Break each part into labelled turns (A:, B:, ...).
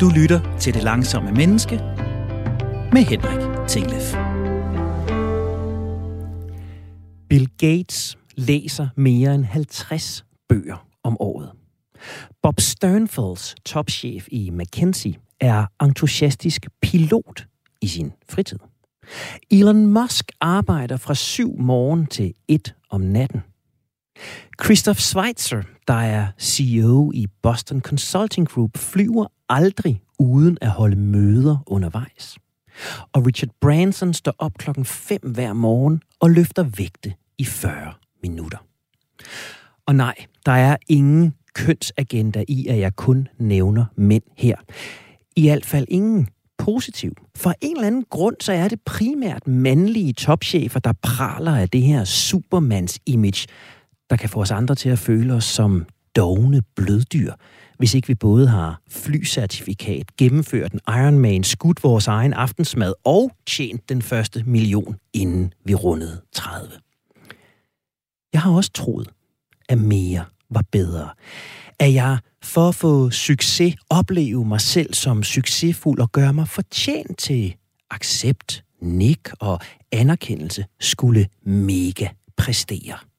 A: Du lytter til Det Langsomme Menneske med Henrik Tinglef. Bill Gates læser mere end 50 bøger om året. Bob Sternfels, topchef i McKinsey, er entusiastisk pilot i sin fritid. Elon Musk arbejder fra syv morgen til et om natten. Christoph Schweitzer, der er CEO i Boston Consulting Group, flyver aldrig uden at holde møder undervejs. Og Richard Branson står op klokken 5 hver morgen og løfter vægte i 40 minutter. Og nej, der er ingen kønsagenda i, at jeg kun nævner mænd her. I hvert fald ingen positiv. For en eller anden grund, så er det primært mandlige topchefer, der praler af det her supermans-image, der kan få os andre til at føle os som dogne bløddyr, hvis ikke vi både har flycertifikat, gennemført en Ironman, skudt vores egen aftensmad og tjent den første million, inden vi rundede 30. Jeg har også troet, at mere var bedre. At jeg for at få succes opleve mig selv som succesfuld og gøre mig fortjent til accept, nik og anerkendelse skulle mega præstere.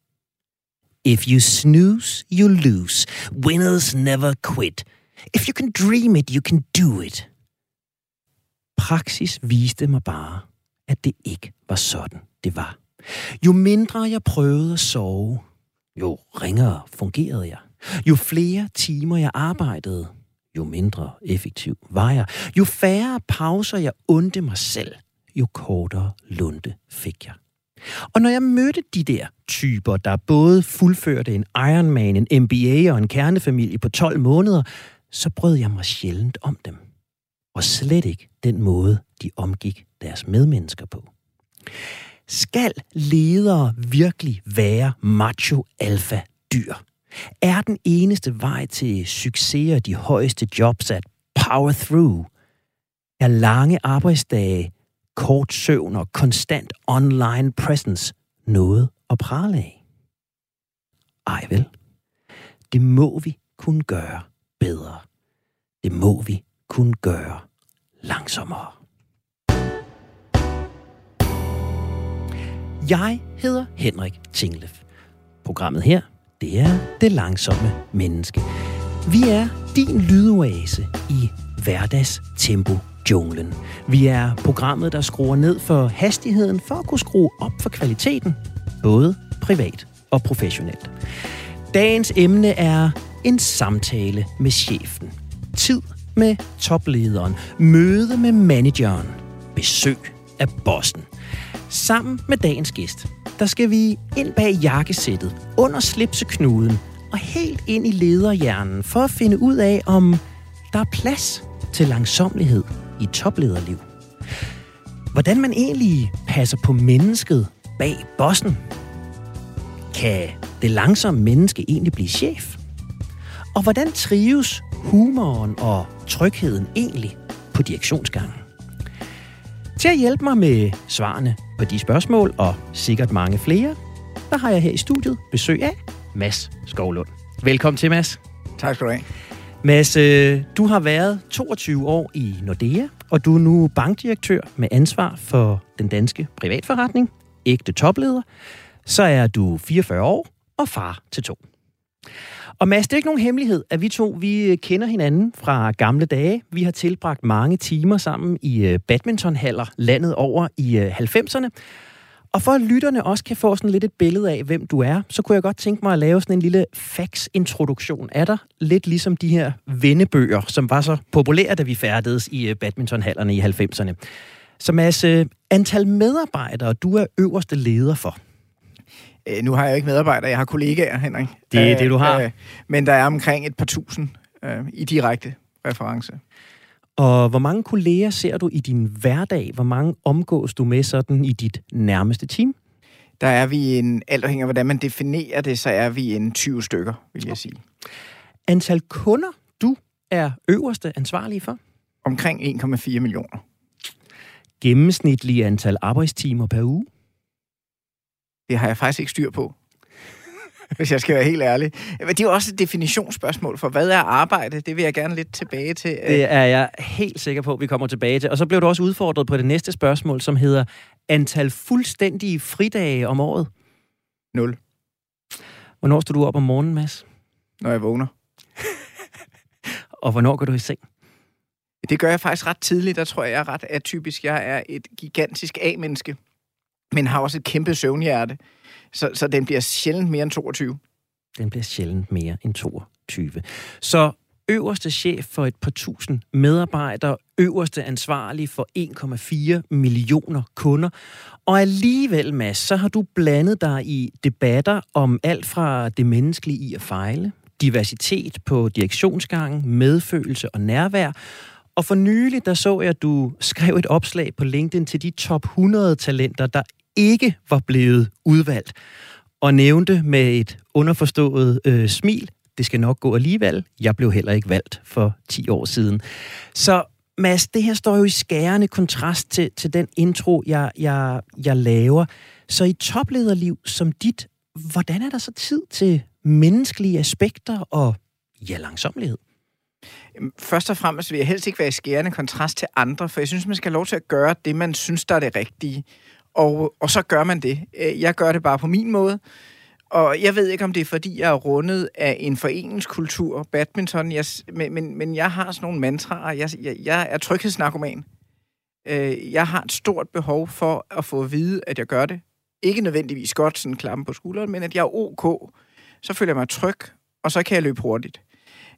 A: If you snooze, you lose. Winners never quit. If you can dream it, you can do it. Praksis viste mig bare, at det ikke var sådan, det var. Jo mindre jeg prøvede at sove, jo ringere fungerede jeg. Jo flere timer jeg arbejdede, jo mindre effektiv var jeg. Jo færre pauser jeg undte mig selv, jo kortere lunde fik jeg. Og når jeg mødte de der typer, der både fuldførte en Ironman, en MBA og en kernefamilie på 12 måneder, så brød jeg mig sjældent om dem. Og slet ikke den måde, de omgik deres medmennesker på. Skal ledere virkelig være macho alfa dyr? Er den eneste vej til succes og de højeste jobs at power through? Er lange arbejdsdage kort søvn og konstant online presence noget at prale af? Ej vel. Det må vi kunne gøre bedre. Det må vi kunne gøre langsommere. Jeg hedder Henrik Tinglef. Programmet her, det er Det Langsomme Menneske. Vi er din lydoase i hverdagstempo junglen. Vi er programmet, der skruer ned for hastigheden for at kunne skrue op for kvaliteten, både privat og professionelt. Dagens emne er en samtale med chefen. Tid med toplederen. Møde med manageren. Besøg af bossen. Sammen med dagens gæst, der skal vi ind bag jakkesættet, under slipseknuden og helt ind i lederhjernen for at finde ud af, om der er plads til langsomlighed i toplederliv. Hvordan man egentlig passer på mennesket bag bossen. Kan det langsomme menneske egentlig blive chef? Og hvordan trives humoren og trygheden egentlig på direktionsgangen? Til at hjælpe mig med svarene på de spørgsmål, og sikkert mange flere, der har jeg her i studiet besøg af Mads Skovlund. Velkommen til, Mads.
B: Tak skal du have.
A: Mads, øh, du har været 22 år i Nordea, og du er nu bankdirektør med ansvar for den danske privatforretning, ægte topleder. Så er du 44 år og far til to. Og Mads, det er ikke nogen hemmelighed, at vi to vi øh, kender hinanden fra gamle dage. Vi har tilbragt mange timer sammen i øh, badmintonhaller landet over i 90'erne. Øh, og for at lytterne også kan få sådan lidt et billede af, hvem du er, så kunne jeg godt tænke mig at lave sådan en lille fax-introduktion af dig. Lidt ligesom de her vennebøger, som var så populære, da vi færdedes i øh, badmintonhallerne i 90'erne. Så Mads, antal medarbejdere, du er øverste leder for.
B: Øh, nu har jeg jo ikke medarbejdere, jeg har kollegaer, Henrik.
A: Det er øh, det, du har. Øh,
B: men der er omkring et par tusind øh, i direkte reference.
A: Og hvor mange kolleger ser du i din hverdag? Hvor mange omgås du med sådan i dit nærmeste team?
B: Der er vi en, alt afhængig af hvordan man definerer det, så er vi en 20 stykker, vil jeg sige.
A: Antal kunder, du er øverste ansvarlige for?
B: Omkring 1,4 millioner.
A: Gennemsnitlige antal arbejdstimer per uge?
B: Det har jeg faktisk ikke styr på. Hvis jeg skal være helt ærlig. Men det er jo også et definitionsspørgsmål for, hvad er arbejde? Det vil jeg gerne lidt tilbage til.
A: Det er jeg helt sikker på, at vi kommer tilbage til. Og så blev du også udfordret på det næste spørgsmål, som hedder antal fuldstændige fridage om året.
B: Nul.
A: Hvornår står du op om morgenen, Mads?
B: Når jeg vågner.
A: Og hvornår går du i seng?
B: Det gør jeg faktisk ret tidligt. Der tror jeg, jeg er ret atypisk. Jeg er et gigantisk A-menneske, men har også et kæmpe søvnhjerte. Så, så den bliver sjældent mere end 22.
A: Den bliver sjældent mere end 22. Så øverste chef for et par tusind medarbejdere, øverste ansvarlig for 1,4 millioner kunder. Og alligevel, Mads, så har du blandet dig i debatter om alt fra det menneskelige i at fejle, diversitet på direktionsgangen, medfølelse og nærvær. Og for nylig, der så jeg, at du skrev et opslag på LinkedIn til de top 100 talenter, der ikke var blevet udvalgt, og nævnte med et underforstået øh, smil, det skal nok gå alligevel. Jeg blev heller ikke valgt for 10 år siden. Så Mads, det her står jo i skærende kontrast til, til den intro, jeg, jeg, jeg laver. Så i toplederliv som dit, hvordan er der så tid til menneskelige aspekter og ja, langsomlighed?
B: Først og fremmest vil jeg helst ikke være i skærende kontrast til andre, for jeg synes, man skal have lov til at gøre det, man synes, der er det rigtige. Og, og så gør man det. Øh, jeg gør det bare på min måde. Og jeg ved ikke, om det er, fordi jeg er rundet af en foreningskultur, badminton, jeg, men, men, men jeg har sådan nogle mantraer. Jeg, jeg, jeg er tryghedsnarkoman. Øh, jeg har et stort behov for at få at vide, at jeg gør det. Ikke nødvendigvis godt, sådan klappen på skulderen, men at jeg er ok. Så føler jeg mig tryg, og så kan jeg løbe hurtigt.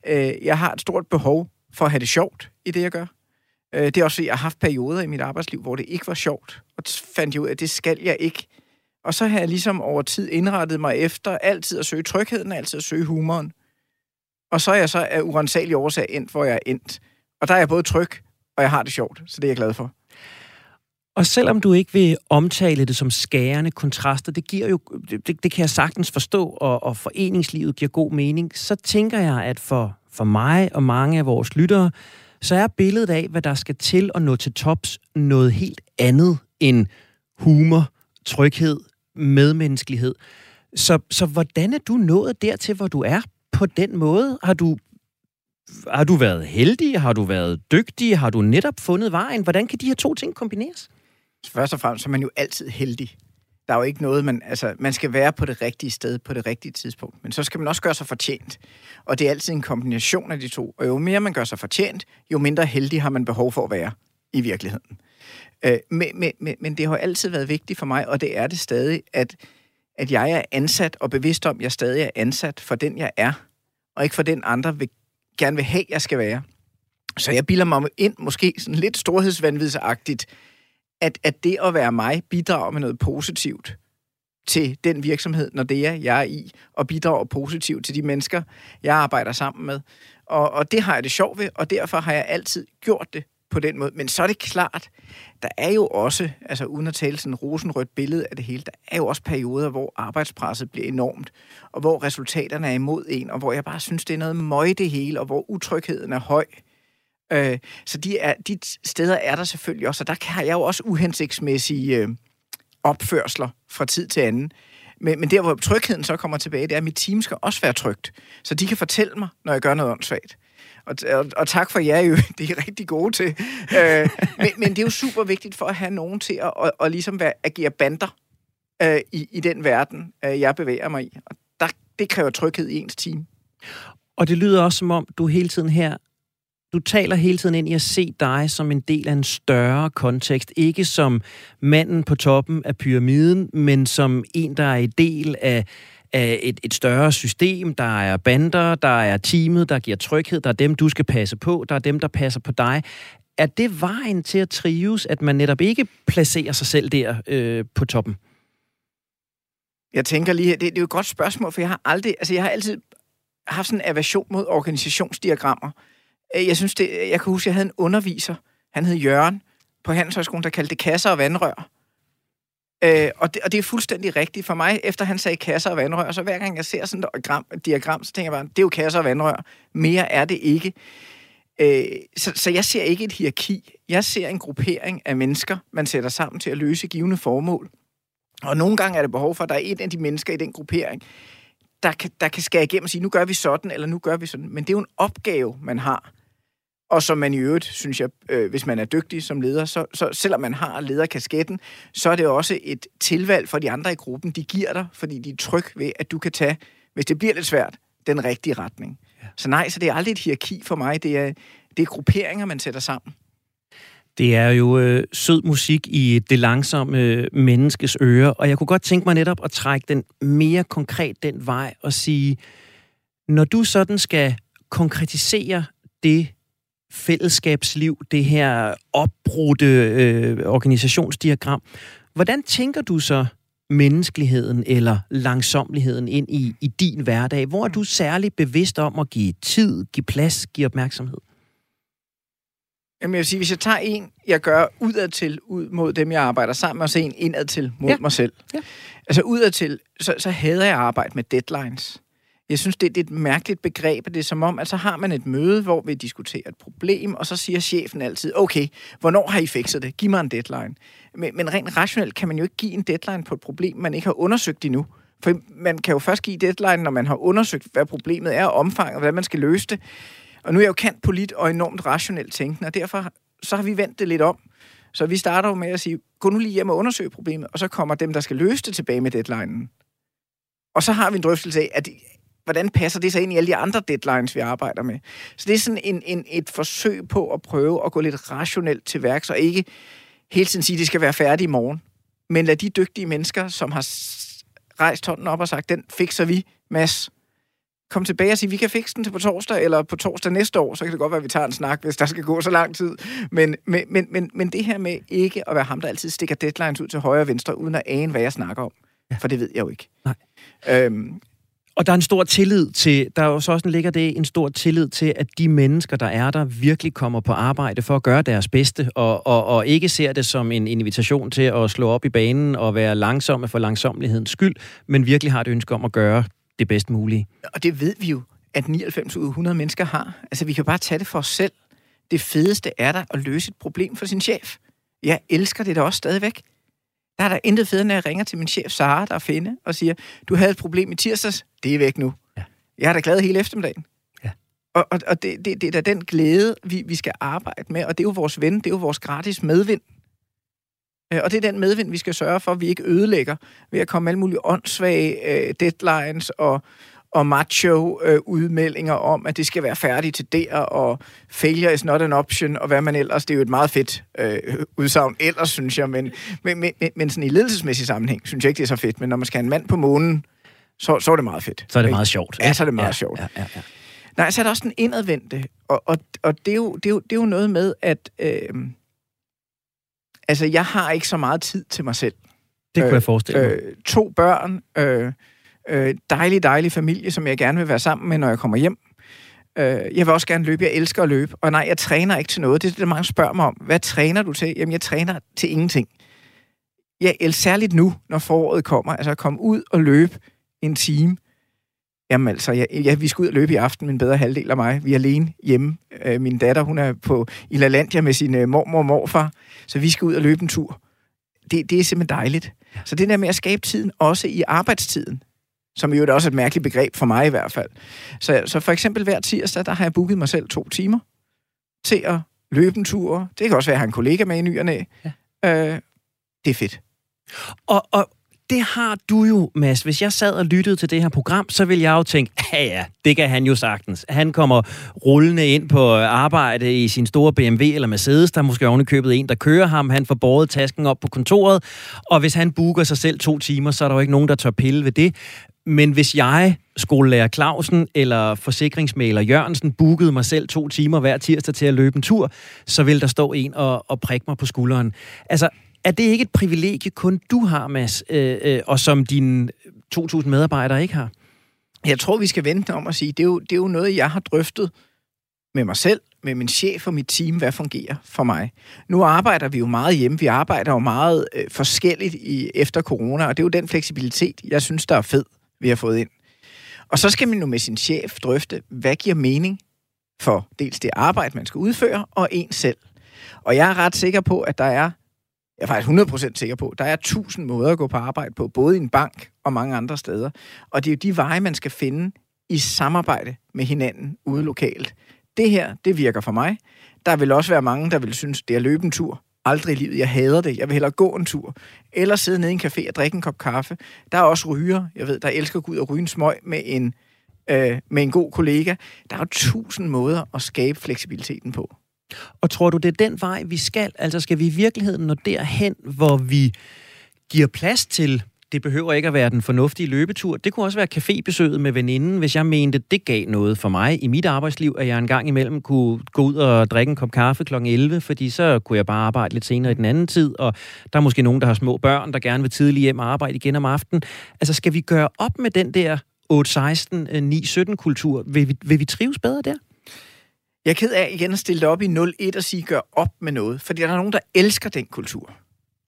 B: Øh, jeg har et stort behov for at have det sjovt i det, jeg gør. Øh, det er også, at jeg har haft perioder i mit arbejdsliv, hvor det ikke var sjovt. Og fandt jeg ud af, at det skal jeg ikke. Og så har jeg ligesom over tid indrettet mig efter altid at søge trygheden, altid at søge humoren. Og så er jeg så af urensagelig årsag endt, hvor jeg er endt. Og der er jeg både tryg, og jeg har det sjovt, så det er jeg glad for.
A: Og selvom du ikke vil omtale det som skærende kontraster, det giver jo, det, det kan jeg sagtens forstå, og, og foreningslivet giver god mening, så tænker jeg, at for, for mig og mange af vores lyttere, så er billedet af, hvad der skal til at nå til tops, noget helt andet end humor, tryghed, medmenneskelighed. Så, så hvordan er du nået dertil, hvor du er på den måde? Har du, har du været heldig? Har du været dygtig? Har du netop fundet vejen? Hvordan kan de her to ting kombineres?
B: Først og fremmest er man jo altid heldig. Der er jo ikke noget, man, altså, man skal være på det rigtige sted på det rigtige tidspunkt. Men så skal man også gøre sig fortjent. Og det er altid en kombination af de to. Og jo mere man gør sig fortjent, jo mindre heldig har man behov for at være i virkeligheden. Øh, men, men, men, men det har altid været vigtigt for mig, og det er det stadig, at, at jeg er ansat og bevidst om, at jeg stadig er ansat for den, jeg er, og ikke for den andre vil, gerne vil have, jeg skal være. Så jeg bilder mig ind, måske sådan lidt storhedsvandvidsagtigt, at, at det at være mig bidrager med noget positivt til den virksomhed, når det er, jeg er i, og bidrager positivt til de mennesker, jeg arbejder sammen med. Og, og det har jeg det sjovt ved, og derfor har jeg altid gjort det på den måde. Men så er det klart, der er jo også, altså uden at tale sådan rosenrødt billede af det hele, der er jo også perioder, hvor arbejdspresset bliver enormt, og hvor resultaterne er imod en, og hvor jeg bare synes, det er noget møg det hele, og hvor utrygheden er høj. Øh, Øh, så de, er, de steder er der selvfølgelig også, og der kan jeg jo også uhensigtsmæssige øh, opførsler fra tid til anden. Men, men der, hvor trygheden så kommer tilbage, det er, at mit team skal også være trygt. Så de kan fortælle mig, når jeg gør noget åndssvagt. Og, og, og tak for jer jo, det er rigtig gode til. øh, men, men det er jo super vigtigt for at have nogen til at og, og ligesom være, agere bander øh, i, i den verden, øh, jeg bevæger mig i. Og der, det kræver tryghed i ens team.
A: Og det lyder også som om, du hele tiden her du taler hele tiden ind i at se dig som en del af en større kontekst. Ikke som manden på toppen af pyramiden, men som en, der er en del af, af et, et større system. Der er bander, der er teamet, der giver tryghed, der er dem, du skal passe på, der er dem, der passer på dig. Er det vejen til at trives, at man netop ikke placerer sig selv der øh, på toppen?
B: Jeg tænker lige, det, det er jo et godt spørgsmål, for jeg har aldrig, altså jeg har altid haft sådan en aversion mod organisationsdiagrammer. Øh, jeg synes det, øh, jeg kan huske, at jeg havde en underviser, han hed Jørgen, på Handelshøjskolen, der kaldte det kasser og vandrør. Øh, og, det, og det er fuldstændig rigtigt for mig, efter han sagde kasser og vandrør, så hver gang jeg ser sådan et diagram, diagram så tænker jeg bare, det er jo kasser og vandrør. Mere er det ikke. Øh, så, så jeg ser ikke et hierarki. Jeg ser en gruppering af mennesker, man sætter sammen til at løse givende formål. Og nogle gange er det behov for, at der er et af de mennesker i den gruppering, der kan, der kan skære igennem og sige, nu gør vi sådan, eller nu gør vi sådan. Men det er jo en opgave, man har. Og som man i øvrigt, synes jeg, øh, hvis man er dygtig som leder, så, så selvom man har lederkasketten, så er det også et tilvalg for de andre i gruppen. De giver dig, fordi de er tryg ved, at du kan tage, hvis det bliver lidt svært, den rigtige retning. Ja. Så nej, så det er aldrig et hierarki for mig. Det er, det er grupperinger, man sætter sammen.
A: Det er jo øh, sød musik i det langsomme øh, menneskes øre, og jeg kunne godt tænke mig netop at trække den mere konkret den vej og sige, når du sådan skal konkretisere det fællesskabsliv, det her opbrudte øh, organisationsdiagram, hvordan tænker du så menneskeligheden eller langsomligheden ind i, i din hverdag? Hvor er du særlig bevidst om at give tid, give plads, give opmærksomhed?
B: Jamen jeg vil sige, hvis jeg tager en, jeg gør udadtil ud mod dem, jeg arbejder sammen med, og så en indadtil mod ja. mig selv. Ja. Altså udadtil, så, så hader jeg arbejde med deadlines. Jeg synes, det, det er et mærkeligt begreb, det er som om, at så har man et møde, hvor vi diskuterer et problem, og så siger chefen altid, okay, hvornår har I fikset det? Giv mig en deadline. Men, men rent rationelt kan man jo ikke give en deadline på et problem, man ikke har undersøgt endnu. For man kan jo først give deadline, når man har undersøgt, hvad problemet er, omfanget, og hvordan man skal løse det. Og nu er jeg jo kant polit og enormt rationelt tænkende, og derfor så har vi vendt det lidt om. Så vi starter jo med at sige, gå nu lige hjem og undersøg problemet, og så kommer dem, der skal løse det tilbage med deadlinen. Og så har vi en drøftelse af, at hvordan passer det sig ind i alle de andre deadlines, vi arbejder med. Så det er sådan en, en, et forsøg på at prøve at gå lidt rationelt til værks, og ikke hele tiden sige, at det skal være færdigt i morgen. Men lad de dygtige mennesker, som har rejst hånden op og sagt, den fikser vi, Mads, komme tilbage og sige, vi kan fikse den til på torsdag, eller på torsdag næste år, så kan det godt være, at vi tager en snak, hvis der skal gå så lang tid. Men, men, men, men, men det her med ikke at være ham, der altid stikker deadlines ud til højre og venstre, uden at ane, hvad jeg snakker om. Ja. For det ved jeg jo ikke. Nej. Øhm,
A: og der er en stor tillid til, der er jo så også ligger det en stor tillid til, at de mennesker, der er der, virkelig kommer på arbejde for at gøre deres bedste, og, og, og ikke ser det som en invitation til at slå op i banen og være langsomme for langsomlighedens skyld, men virkelig har et ønske om at gøre det bedst mulige.
B: Og det ved vi jo, at 99 ud af 100 mennesker har. Altså, vi kan bare tage det for os selv. Det fedeste er der at løse et problem for sin chef. Jeg elsker det da også stadigvæk. Der er der intet federe, når jeg ringer til min chef Sara, der er finde, og siger, du havde et problem i tirsdags, det er væk nu. Ja. Jeg er da glad hele eftermiddagen. Ja. Og, og, og det, det, det er da den glæde, vi, vi skal arbejde med, og det er jo vores ven, det er jo vores gratis medvind. Øh, og det er den medvind, vi skal sørge for, at vi ikke ødelægger ved at komme alle mulige åndssvage uh, deadlines og, og macho-udmeldinger uh, om, at det skal være færdigt til der, og failure is not an option, og hvad man ellers. Det er jo et meget fedt uh, udsagn ellers, synes jeg, men, men, men, men sådan i ledelsesmæssig sammenhæng, synes jeg ikke, det er så fedt. Men når man skal have en mand på månen, så, så er det meget fedt.
A: Så er det meget sjovt.
B: Ja, så er det meget ja, sjovt. Ja, ja, ja. Nej, så er der også den indadvendte, og, og, og det, er jo, det, er jo, det er jo noget med, at... Øh, altså, jeg har ikke så meget tid til mig selv.
A: Det kunne øh, jeg forestille mig. Øh,
B: to børn, øh, øh, dejlig, dejlig familie, som jeg gerne vil være sammen med, når jeg kommer hjem. Øh, jeg vil også gerne løbe. Jeg elsker at løbe. Og nej, jeg træner ikke til noget. Det er det, mange spørger mig om. Hvad træner du til? Jamen, jeg træner til ingenting. Jeg elsker særligt nu, når foråret kommer. Altså at komme ud og løbe en time. Jamen altså, ja, ja, vi skal ud og løbe i aften, min bedre halvdel af mig. Vi er alene hjemme. Øh, min datter, hun er på i LaLandia med sin øh, mormor og morfar, så vi skal ud og løbe en tur. Det, det er simpelthen dejligt. Så det der med at skabe tiden, også i arbejdstiden, som jo er også et mærkeligt begreb for mig i hvert fald. Så, så for eksempel hver tirsdag, der har jeg booket mig selv to timer til at løbe en tur. Det kan også være, at jeg har en kollega med i ny og næ. Ja. Øh, det er fedt.
A: Og, og det har du jo, Mads. Hvis jeg sad og lyttede til det her program, så ville jeg jo tænke, ja ja, det kan han jo sagtens. Han kommer rullende ind på arbejde i sin store BMW eller Mercedes, der er måske ovenikøbet en, der kører ham. Han får båret tasken op på kontoret, og hvis han booker sig selv to timer, så er der jo ikke nogen, der tør pille ved det. Men hvis jeg, skolelærer Clausen eller forsikringsmaler Jørgensen, bookede mig selv to timer hver tirsdag til at løbe en tur, så vil der stå en og, og prikke mig på skulderen. Altså, er det ikke et privilegie, kun du har, Mads, øh, øh, og som dine 2.000 medarbejdere ikke har?
B: Jeg tror, vi skal vente om at sige, det er, jo, det er jo noget, jeg har drøftet med mig selv, med min chef og mit team, hvad fungerer for mig. Nu arbejder vi jo meget hjemme. Vi arbejder jo meget øh, forskelligt i, efter corona, og det er jo den fleksibilitet, jeg synes, der er fed, vi har fået ind. Og så skal man jo med sin chef drøfte, hvad giver mening for dels det arbejde, man skal udføre, og en selv. Og jeg er ret sikker på, at der er jeg er faktisk 100% sikker på, der er tusind måder at gå på arbejde på, både i en bank og mange andre steder. Og det er jo de veje, man skal finde i samarbejde med hinanden ude lokalt. Det her, det virker for mig. Der vil også være mange, der vil synes, det er løbe tur. Aldrig i livet. Jeg hader det. Jeg vil hellere gå en tur. Eller sidde nede i en café og drikke en kop kaffe. Der er også ryger, jeg ved, der elsker at gå ud og ryge en smøg med en, øh, med en god kollega. Der er jo tusind måder at skabe fleksibiliteten på.
A: Og tror du, det er den vej, vi skal? Altså skal vi i virkeligheden nå derhen, hvor vi giver plads til det behøver ikke at være den fornuftige løbetur. Det kunne også være cafébesøget med veninden, hvis jeg mente, det gav noget for mig i mit arbejdsliv, at jeg en gang imellem kunne gå ud og drikke en kop kaffe kl. 11, fordi så kunne jeg bare arbejde lidt senere i den anden tid, og der er måske nogen, der har små børn, der gerne vil tidligt hjem og arbejde igen om aftenen. Altså skal vi gøre op med den der 8-16, 9-17 øh, kultur? Vil vi, vil vi trives bedre der?
B: Jeg er ked af igen at stille det op i 0-1 og sige, gør op med noget. Fordi der er nogen, der elsker den kultur.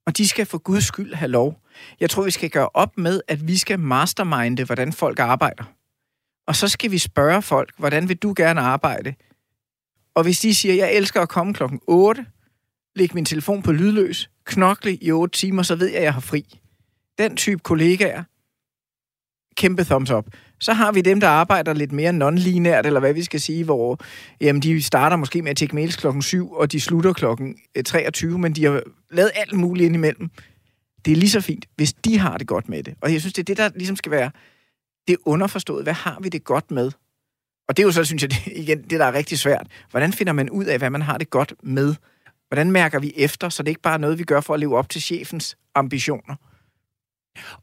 B: Og de skal for guds skyld have lov. Jeg tror, vi skal gøre op med, at vi skal masterminde, hvordan folk arbejder. Og så skal vi spørge folk, hvordan vil du gerne arbejde? Og hvis de siger, jeg elsker at komme klokken 8, lægge min telefon på lydløs, knokle i 8 timer, så ved jeg, at jeg har fri. Den type kollegaer, kæmpe thumbs up. Så har vi dem, der arbejder lidt mere non-linært, eller hvad vi skal sige, hvor jamen, de starter måske med at tjekke mails klokken 7, og de slutter klokken øh, 23, men de har lavet alt muligt indimellem. Det er lige så fint, hvis de har det godt med det. Og jeg synes, det er det, der ligesom skal være det underforstået. Hvad har vi det godt med? Og det er jo så, synes jeg, det, igen, det der er rigtig svært. Hvordan finder man ud af, hvad man har det godt med? Hvordan mærker vi efter, så det ikke bare er noget, vi gør for at leve op til chefens ambitioner?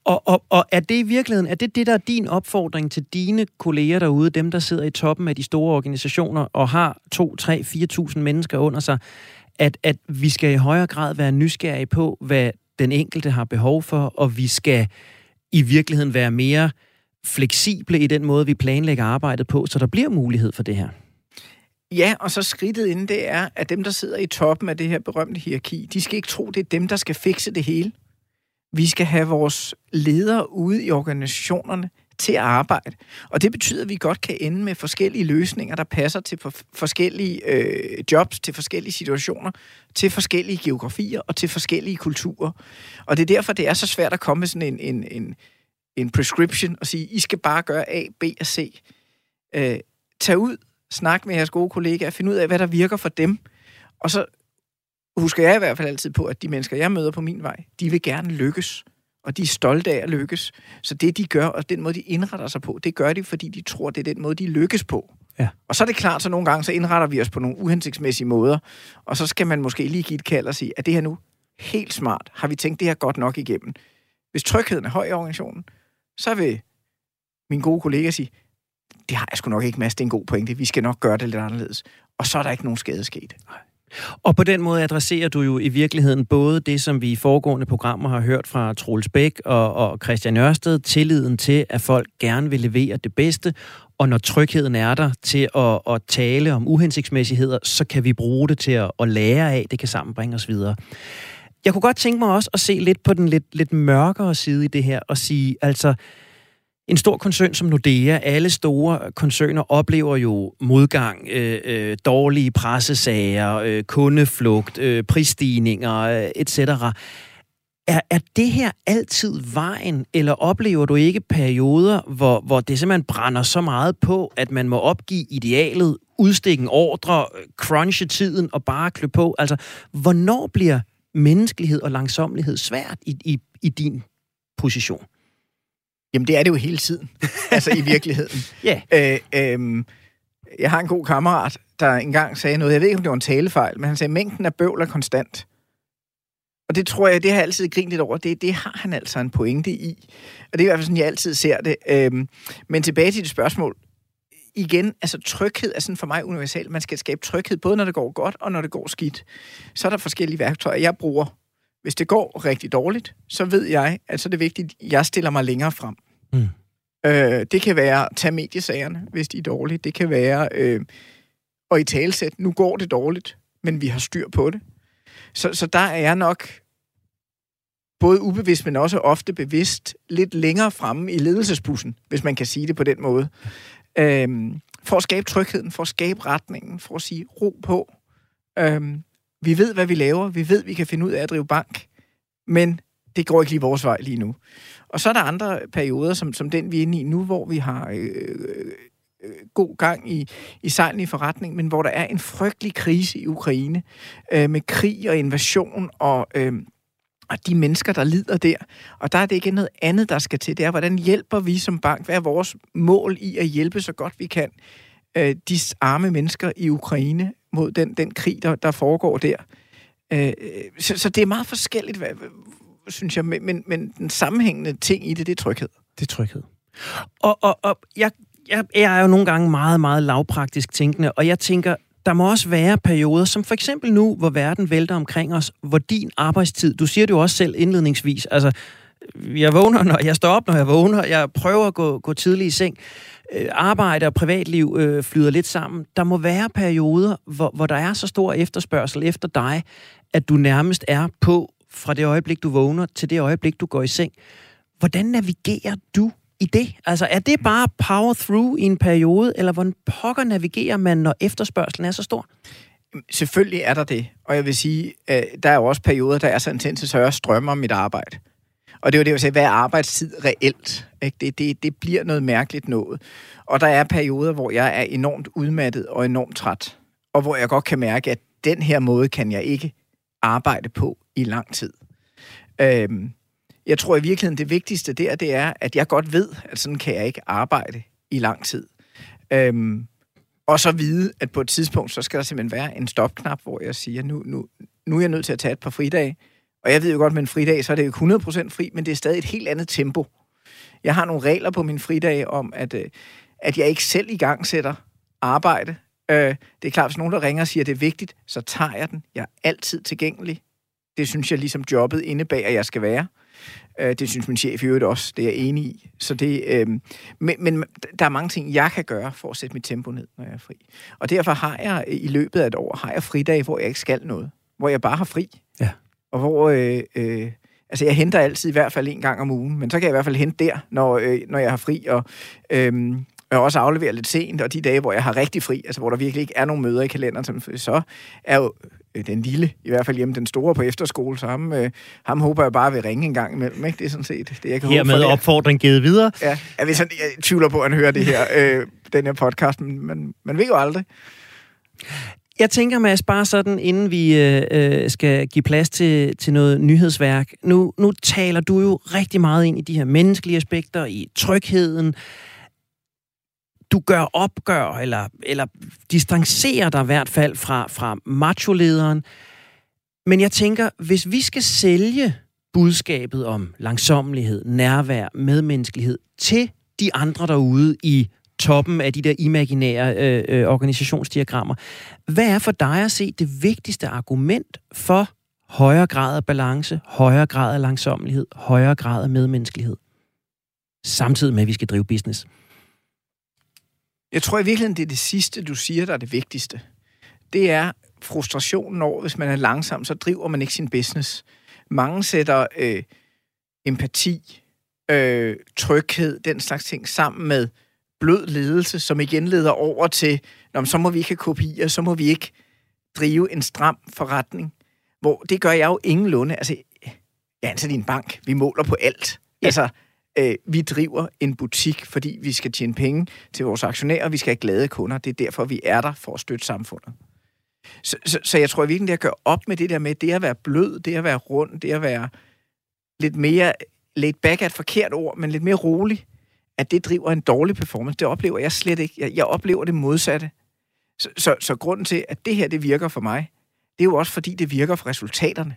A: Og, og, og er det i virkeligheden, er det det, der er din opfordring til dine kolleger derude, dem der sidder i toppen af de store organisationer og har 2, 3, 4.000 mennesker under sig, at, at vi skal i højere grad være nysgerrige på, hvad den enkelte har behov for, og vi skal i virkeligheden være mere fleksible i den måde, vi planlægger arbejdet på, så der bliver mulighed for det her.
B: Ja, og så skridtet inden det er, at dem, der sidder i toppen af det her berømte hierarki, de skal ikke tro, det er dem, der skal fikse det hele. Vi skal have vores ledere ude i organisationerne til at arbejde. Og det betyder, at vi godt kan ende med forskellige løsninger, der passer til forskellige øh, jobs, til forskellige situationer, til forskellige geografier og til forskellige kulturer. Og det er derfor, det er så svært at komme med sådan en, en, en, en prescription og sige, I skal bare gøre A, B og C. Øh, tag ud, snak med jeres gode kollegaer, find ud af, hvad der virker for dem, og så husker jeg i hvert fald altid på, at de mennesker, jeg møder på min vej, de vil gerne lykkes. Og de er stolte af at lykkes. Så det, de gør, og den måde, de indretter sig på, det gør de, fordi de tror, det er den måde, de lykkes på. Ja. Og så er det klart, så nogle gange, så indretter vi os på nogle uhensigtsmæssige måder. Og så skal man måske lige give et kald og sige, at det her nu helt smart? Har vi tænkt det her godt nok igennem? Hvis trygheden er høj i organisationen, så vil min gode kollega sige, det har jeg sgu nok ikke, Mads, det er en god pointe. Vi skal nok gøre det lidt anderledes. Og så er der ikke nogen skade sket. Nej.
A: Og på den måde adresserer du jo i virkeligheden både det, som vi i foregående programmer har hørt fra Troels Bæk og, og Christian Ørsted, tilliden til, at folk gerne vil levere det bedste, og når trygheden er der til at, at tale om uhensigtsmæssigheder, så kan vi bruge det til at, at lære af, det kan sammenbringe os videre. Jeg kunne godt tænke mig også at se lidt på den lidt, lidt mørkere side i det her, og sige, altså, en stor koncern som Nordea, alle store koncerner oplever jo modgang, øh, øh, dårlige pressesager, øh, kundeflugt, øh, prisstigninger øh, etc. Er, er det her altid vejen, eller oplever du ikke perioder, hvor, hvor det simpelthen brænder så meget på, at man må opgive idealet, udstikke en ordre, crunche tiden og bare klø på? Altså, hvornår bliver menneskelighed og langsomlighed svært i, i, i din position?
B: Jamen, det er det jo hele tiden, altså i virkeligheden.
A: Ja.
B: yeah. øh, øh, jeg har en god kammerat, der engang sagde noget, jeg ved ikke, om det var en talefejl, men han sagde, mængden af bøvl er konstant. Og det tror jeg, det har jeg altid grint lidt over. Det, det har han altså en pointe i. Og det er i hvert fald sådan, jeg altid ser det. Øhm, men tilbage til det spørgsmål. Igen, altså tryghed er sådan for mig universalt. Man skal skabe tryghed, både når det går godt og når det går skidt. Så er der forskellige værktøjer, jeg bruger hvis det går rigtig dårligt, så ved jeg, at så er det vigtigt, at jeg stiller mig længere frem. Mm. Øh, det kan være at tage mediesagerne, hvis de er dårlige. Det kan være øh, at i talsæt, nu går det dårligt, men vi har styr på det. Så, så der er jeg nok både ubevidst, men også ofte bevidst, lidt længere fremme i ledelsesbussen, hvis man kan sige det på den måde. Øhm, for at skabe trygheden, for at skabe retningen, for at sige ro på. Øhm, vi ved, hvad vi laver. Vi ved, vi kan finde ud af at drive bank. Men det går ikke lige vores vej lige nu. Og så er der andre perioder, som, som den vi er inde i nu, hvor vi har øh, øh, øh god gang i, i sejlen i forretning, men hvor der er en frygtelig krise i Ukraine, øh, med krig og invasion og... Øh, og de mennesker, der lider der. Og der er det ikke noget andet, der skal til. Det er, hvordan hjælper vi som bank? Hvad er vores mål i at hjælpe så godt vi kan øh, de arme mennesker i Ukraine mod den, den krig, der, der foregår der? Øh, så, så det er meget forskelligt, hvad, synes jeg, men, men den sammenhængende ting i det, det er tryghed.
A: Det er tryghed. Og, og, og jeg, jeg, jeg er jo nogle gange meget, meget lavpraktisk tænkende, og jeg tænker, der må også være perioder, som for eksempel nu, hvor verden vælter omkring os, hvor din arbejdstid, du siger det jo også selv indledningsvis, altså, jeg vågner, når jeg står op, når jeg vågner, jeg prøver at gå, gå tidligt i seng, øh, arbejde og privatliv øh, flyder lidt sammen. Der må være perioder, hvor, hvor der er så stor efterspørgsel efter dig, at du nærmest er på fra det øjeblik, du vågner, til det øjeblik, du går i seng. Hvordan navigerer du i det? Altså, er det bare power through i en periode, eller hvordan pokker navigerer man, når efterspørgselen er så stor?
B: Selvfølgelig er der det, og jeg vil sige, at der er jo også perioder, der er så intense, så jeg strømmer mit arbejde. Og det er jo det, jeg sagde, hvad er arbejdstid reelt? Ikke? Det, det, det bliver noget mærkeligt noget. Og der er perioder, hvor jeg er enormt udmattet og enormt træt, og hvor jeg godt kan mærke, at den her måde kan jeg ikke arbejde på i lang tid. Øhm, jeg tror i virkeligheden, det vigtigste der, det er, at jeg godt ved, at sådan kan jeg ikke arbejde i lang tid. Øhm, og så vide, at på et tidspunkt, så skal der simpelthen være en stopknap, hvor jeg siger, nu, nu, nu er jeg nødt til at tage et par fridage. Og jeg ved jo godt, med en fridag, så er det jo ikke 100% fri, men det er stadig et helt andet tempo. Jeg har nogle regler på min fridag om, at, øh, at jeg ikke selv i gang sætter arbejde. Øh, det er klart, hvis nogen der ringer og siger, at det er vigtigt, så tager jeg den. Jeg er altid tilgængelig. Det synes jeg ligesom jobbet indebærer, at jeg skal være. Øh, det synes min chef i øvrigt også, det er jeg enig i. Så det, øh, men, men der er mange ting, jeg kan gøre for at sætte mit tempo ned, når jeg er fri. Og derfor har jeg i løbet af et år, har jeg fridage, hvor jeg ikke skal noget. Hvor jeg bare har fri. Og hvor... Øh, øh, altså, jeg henter altid i hvert fald en gang om ugen, men så kan jeg i hvert fald hente der, når, øh, når jeg har fri. Og, øh, jeg også afleverer lidt sent, og de dage, hvor jeg har rigtig fri, altså hvor der virkelig ikke er nogen møder i kalenderen, så er jo øh, den lille, i hvert fald hjemme den store på efterskole, så ham, øh, ham håber jeg bare vil ringe en gang imellem. Ikke? Det er sådan set det, jeg kan
A: Hermed håbe for opfordring givet videre.
B: Ja, jeg, ved sådan, jeg tvivler på, at han hører det her, øh, den her podcast, men man, man ved jo aldrig.
A: Jeg tænker, Mads, bare sådan, inden vi øh, øh, skal give plads til, til noget nyhedsværk. Nu, nu taler du jo rigtig meget ind i de her menneskelige aspekter, i trygheden, du gør opgør, eller, eller distancerer dig i hvert fald fra, fra macholederen. Men jeg tænker, hvis vi skal sælge budskabet om langsommelighed, nærvær, medmenneskelighed til de andre derude i toppen af de der imaginære øh, øh, organisationsdiagrammer. Hvad er for dig at se det vigtigste argument for højere grad af balance, højere grad af langsommelighed, højere grad af medmenneskelighed? Samtidig med, at vi skal drive business.
B: Jeg tror i virkeligheden, det er det sidste, du siger, der er det vigtigste. Det er frustrationen over, hvis man er langsom, så driver man ikke sin business. Mange sætter øh, empati, øh, tryghed, den slags ting sammen med blød ledelse, som igen leder over til, Nå, så må vi ikke have kopier, så må vi ikke drive en stram forretning. Hvor det gør jeg jo ingenlunde. Altså, jeg er ansat i en bank. Vi måler på alt. Ja. Altså, øh, vi driver en butik, fordi vi skal tjene penge til vores aktionærer, vi skal have glade kunder. Det er derfor, vi er der for at støtte samfundet. Så, så, så jeg tror virkelig, det at gøre op med det der med, det at være blød, det at være rund, det at være lidt mere laid back er et forkert ord, men lidt mere rolig, at det driver en dårlig performance. Det oplever jeg slet ikke. Jeg, jeg oplever det modsatte. Så, så, så grunden til, at det her det virker for mig, det er jo også fordi, det virker for resultaterne.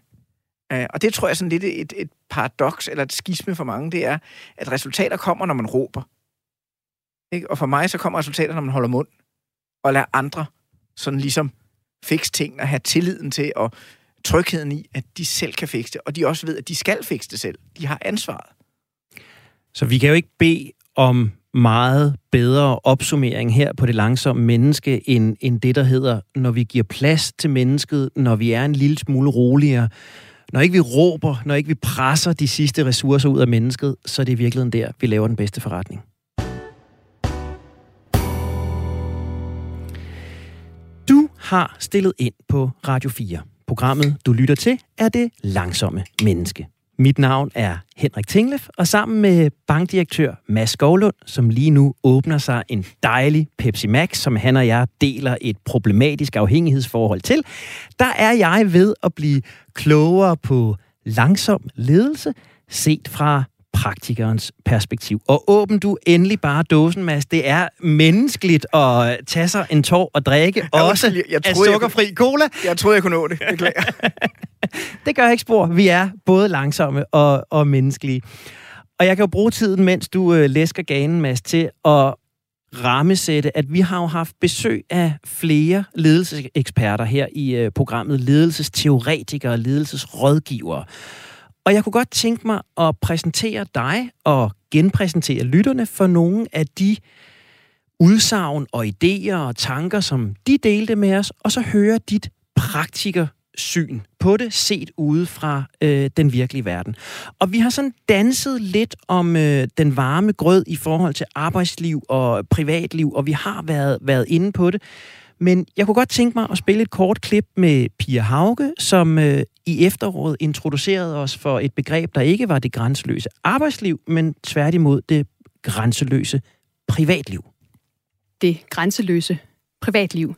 B: Uh, og det tror jeg sådan lidt et, et paradoks, eller et skisme for mange, det er, at resultater kommer, når man råber. Ikke? Og for mig så kommer resultater, når man holder mund, og lader andre sådan ligesom fikse ting, og have tilliden til, og trygheden i, at de selv kan fikse det, og de også ved, at de skal fikse det selv. De har ansvaret.
A: Så vi kan jo ikke bede om meget bedre opsummering her på det langsomme menneske, end, end det, der hedder, når vi giver plads til mennesket, når vi er en lille smule roligere, når ikke vi råber, når ikke vi presser de sidste ressourcer ud af mennesket, så er det i virkeligheden der, vi laver den bedste forretning. Du har stillet ind på Radio 4. Programmet, du lytter til, er det langsomme menneske. Mit navn er Henrik Tinglef, og sammen med bankdirektør Mads Skovlund, som lige nu åbner sig en dejlig Pepsi Max, som han og jeg deler et problematisk afhængighedsforhold til, der er jeg ved at blive klogere på langsom ledelse, set fra praktikerens perspektiv. Og åbn du endelig bare dåsen, Mads. Det er menneskeligt at tage sig en tår og drikke, jeg også jeg, jeg troede, af sukkerfri
B: jeg
A: kunne, cola.
B: Jeg troede, jeg kunne nå det. Beklager.
A: det gør ikke spor. Vi er både langsomme og, og menneskelige. Og jeg kan jo bruge tiden, mens du øh, læsker ganen, Mads, til at rammesætte, at vi har jo haft besøg af flere ledelseseksperter her i øh, programmet, ledelsesteoretikere og ledelsesrådgivere. Og jeg kunne godt tænke mig at præsentere dig og genpræsentere lytterne for nogle af de udsagn og idéer og tanker, som de delte med os, og så høre dit praktikersyn på det, set ude fra øh, den virkelige verden. Og vi har sådan danset lidt om øh, den varme grød i forhold til arbejdsliv og privatliv, og vi har været, været inde på det. Men jeg kunne godt tænke mig at spille et kort klip med Pia Hauge, som øh, i efteråret introducerede os for et begreb, der ikke var det grænseløse arbejdsliv, men tværtimod det grænseløse privatliv.
C: Det grænseløse privatliv,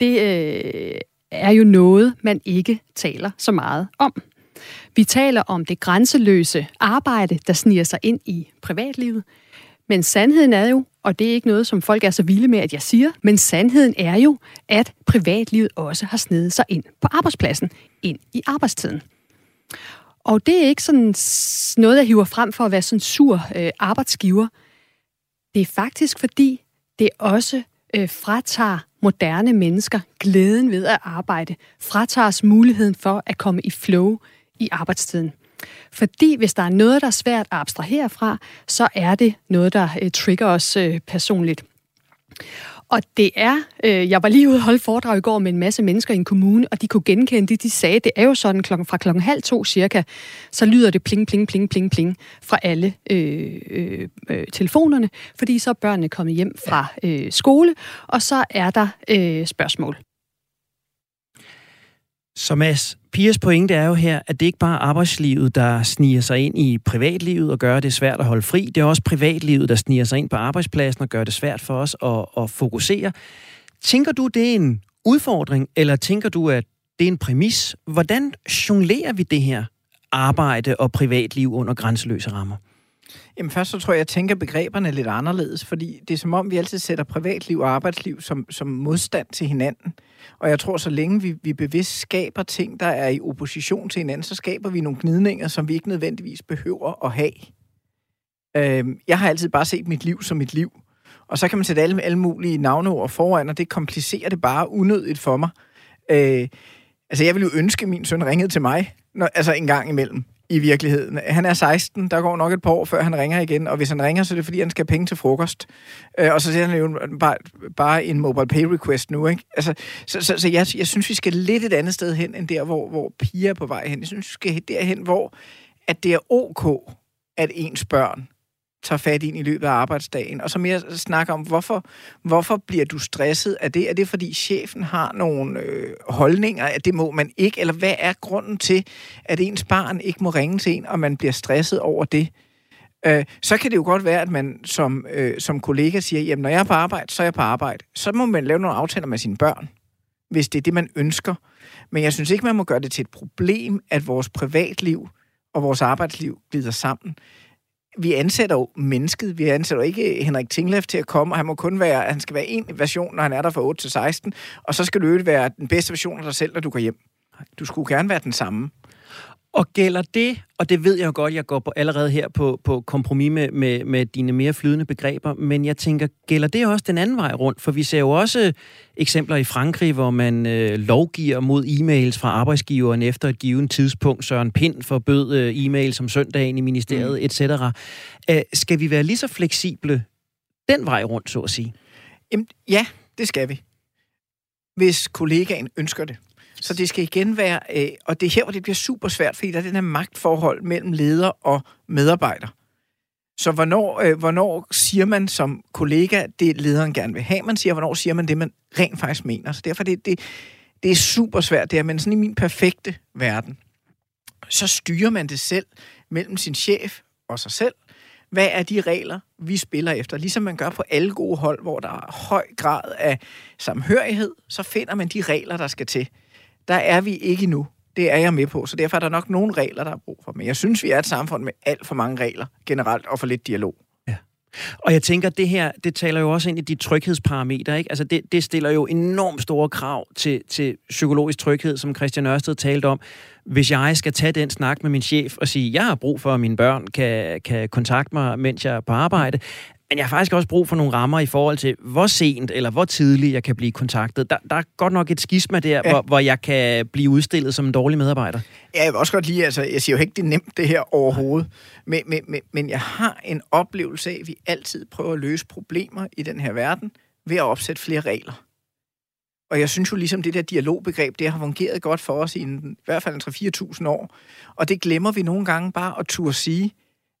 C: det øh, er jo noget, man ikke taler så meget om. Vi taler om det grænseløse arbejde, der sniger sig ind i privatlivet. Men sandheden er jo, og det er ikke noget, som folk er så vilde med, at jeg siger, men sandheden er jo, at privatlivet også har snedet sig ind på arbejdspladsen, ind i arbejdstiden. Og det er ikke sådan noget, jeg hiver frem for at være sådan sur øh, arbejdsgiver. Det er faktisk fordi, det også øh, fratager moderne mennesker glæden ved at arbejde, fratager os muligheden for at komme i flow i arbejdstiden. Fordi hvis der er noget, der er svært at abstrahere fra, så er det noget, der øh, trigger os øh, personligt. Og det er, øh, jeg var lige ude og holde foredrag i går med en masse mennesker i en kommune, og de kunne genkende det. De sagde, det er jo sådan klokken, fra klokken halv to cirka, så lyder det pling, pling, pling, pling, pling fra alle øh, øh, øh, telefonerne, fordi så er børnene kommet hjem fra øh, skole, og så er der øh, spørgsmål.
A: Så Mads, Pias pointe er jo her, at det ikke bare er arbejdslivet, der sniger sig ind i privatlivet og gør det svært at holde fri. Det er også privatlivet, der sniger sig ind på arbejdspladsen og gør det svært for os at, at fokusere. Tænker du, det er en udfordring, eller tænker du, at det er en præmis? Hvordan jonglerer vi det her arbejde og privatliv under grænseløse rammer?
B: Jamen først så tror jeg, jeg tænker begreberne lidt anderledes, fordi det er som om, vi altid sætter privatliv og arbejdsliv som, som modstand til hinanden. Og jeg tror, så længe vi, vi bevidst skaber ting, der er i opposition til hinanden, så skaber vi nogle gnidninger, som vi ikke nødvendigvis behøver at have. Øhm, jeg har altid bare set mit liv som mit liv. Og så kan man sætte alle, alle mulige navneord foran, og det komplicerer det bare unødigt for mig. Øh, altså, jeg ville jo ønske, at min søn ringede til mig, når, altså en gang imellem i virkeligheden. Han er 16, der går nok et par år, før han ringer igen, og hvis han ringer, så er det fordi, han skal have penge til frokost. Øh, og så siger han jo bare, bare en mobile pay request nu, ikke? Altså, så så, så jeg, jeg synes, vi skal lidt et andet sted hen, end der, hvor, hvor piger er på vej hen. Jeg synes, vi skal derhen, hvor at det er ok, at ens børn tager fat ind i løbet af arbejdsdagen, og så mere snakker om, hvorfor, hvorfor bliver du stresset af det? Er det, fordi chefen har nogle øh, holdninger, at det må man ikke? Eller hvad er grunden til, at ens barn ikke må ringe til en, og man bliver stresset over det? Øh, så kan det jo godt være, at man som, øh, som kollega siger, jamen når jeg er på arbejde, så er jeg på arbejde. Så må man lave nogle aftaler med sine børn, hvis det er det, man ønsker. Men jeg synes ikke, man må gøre det til et problem, at vores privatliv og vores arbejdsliv glider sammen vi ansætter jo mennesket. Vi ansætter jo ikke Henrik Tinglef til at komme, og han må kun være, han skal være en version, når han er der fra 8 til 16, og så skal du være den bedste version af dig selv, når du går hjem. Du skulle gerne være den samme.
A: Og gælder det, og det ved jeg jo godt, jeg går på allerede her på, på kompromis med, med, med dine mere flydende begreber, men jeg tænker, gælder det også den anden vej rundt? For vi ser jo også eksempler i Frankrig, hvor man øh, lovgiver mod e-mails fra arbejdsgiveren efter et givet tidspunkt. Søren Pind forbød øh, e-mails om søndagen i ministeriet, mm. etc. Øh, skal vi være lige så fleksible den vej rundt, så at sige?
B: Jamen, ja, det skal vi. Hvis kollegaen ønsker det. Så det skal igen være, øh, og det er her, hvor det bliver super svært, fordi der er den her magtforhold mellem leder og medarbejder. Så hvornår, øh, hvornår siger man som kollega, det lederen gerne vil have, man siger, hvornår siger man det, man rent faktisk mener. Så derfor det, det, det er super svært, det her, men sådan i min perfekte verden, så styrer man det selv mellem sin chef og sig selv. Hvad er de regler, vi spiller efter? Ligesom man gør på alle gode hold, hvor der er høj grad af samhørighed, så finder man de regler, der skal til. Der er vi ikke nu. Det er jeg med på, så derfor er der nok nogle regler, der er brug for. Men jeg synes, vi er et samfund med alt for mange regler generelt, og for lidt dialog. Ja.
A: Og jeg tænker, det her, det taler jo også ind i de tryghedsparametre, ikke? Altså, det, det stiller jo enormt store krav til, til psykologisk tryghed, som Christian Ørsted talte om. Hvis jeg skal tage den snak med min chef og sige, jeg har brug for, at mine børn kan, kan kontakte mig, mens jeg er på arbejde, men jeg har faktisk også brug for nogle rammer i forhold til, hvor sent eller hvor tidligt jeg kan blive kontaktet. Der, der er godt nok et skisma der, ja. hvor, hvor jeg kan blive udstillet som en dårlig medarbejder.
B: Ja, jeg vil også godt lide, altså, jeg siger jo ikke, det er nemt det her overhovedet, men, men, men, men jeg har en oplevelse af, at vi altid prøver at løse problemer i den her verden ved at opsætte flere regler. Og jeg synes jo ligesom, det der dialogbegreb, det har fungeret godt for os i, en, i hvert fald en 3-4.000 år. Og det glemmer vi nogle gange bare at turde sige,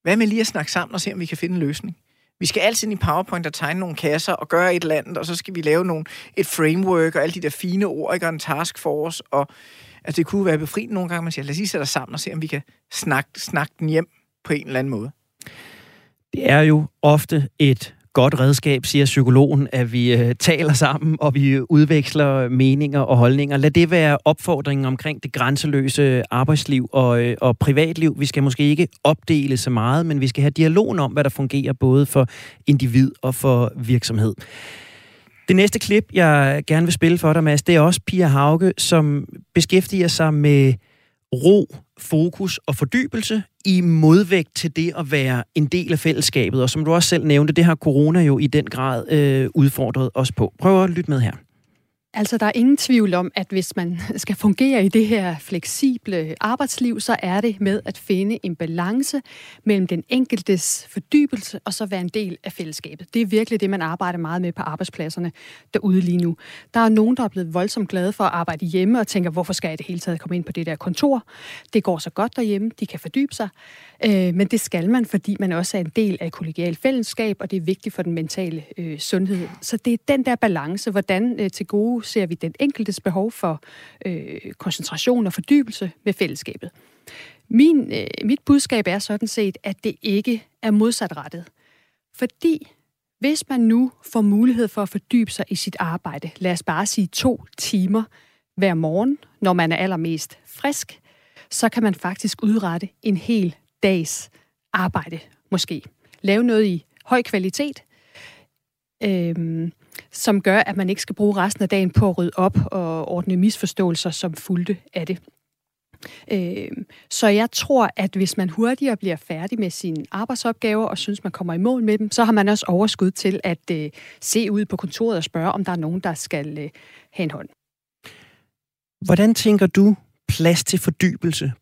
B: hvad med lige at snakke sammen og se, om vi kan finde en løsning? Vi skal altid ind i PowerPoint og tegne nogle kasser og gøre et eller andet, og så skal vi lave nogle, et framework og alle de der fine ord, ikke? og en taskforce. Og, altså, det kunne være befriende nogle gange, man siger, lad os lige sætte os sammen og se, om vi kan snakke, snakke den hjem på en eller anden måde.
A: Det er jo ofte et godt redskab, siger psykologen, at vi øh, taler sammen, og vi udveksler meninger og holdninger. Lad det være opfordringen omkring det grænseløse arbejdsliv og, øh, og privatliv. Vi skal måske ikke opdele så meget, men vi skal have dialogen om, hvad der fungerer både for individ og for virksomhed. Det næste klip, jeg gerne vil spille for dig, Mads, det er også Pia Hauge, som beskæftiger sig med ro, fokus og fordybelse i modvægt til det at være en del af fællesskabet. Og som du også selv nævnte, det har corona jo i den grad øh, udfordret os på. Prøv at lytte med her.
C: Altså, der er ingen tvivl om, at hvis man skal fungere i det her fleksible arbejdsliv, så er det med at finde en balance mellem den enkeltes fordybelse og så være en del af fællesskabet. Det er virkelig det, man arbejder meget med på arbejdspladserne derude lige nu. Der er nogen, der er blevet voldsomt glade for at arbejde hjemme og tænker, hvorfor skal jeg det hele taget komme ind på det der kontor? Det går så godt derhjemme, de kan fordybe sig. Øh, men det skal man, fordi man også er en del af et kollegialt fællesskab, og det er vigtigt for den mentale øh, sundhed. Så det er den der balance, hvordan øh, til gode ser vi den enkeltes behov for øh, koncentration og fordybelse med fællesskabet. Min, øh, mit budskab er sådan set, at det ikke er modsatrettet. Fordi hvis man nu får mulighed for at fordybe sig i sit arbejde, lad os bare sige to timer hver morgen, når man er allermest frisk, så kan man faktisk udrette en hel dags arbejde, måske. Lave noget i høj kvalitet, øhm, som gør, at man ikke skal bruge resten af dagen på at rydde op og ordne misforståelser, som fulgte af det. Øh, så jeg tror, at hvis man hurtigere bliver færdig med sine arbejdsopgaver og synes, man kommer i mål med dem, så har man også overskud til at øh, se ud på kontoret og spørge, om der er nogen, der skal øh, have en hånd.
A: Hvordan tænker du plads til fordybelse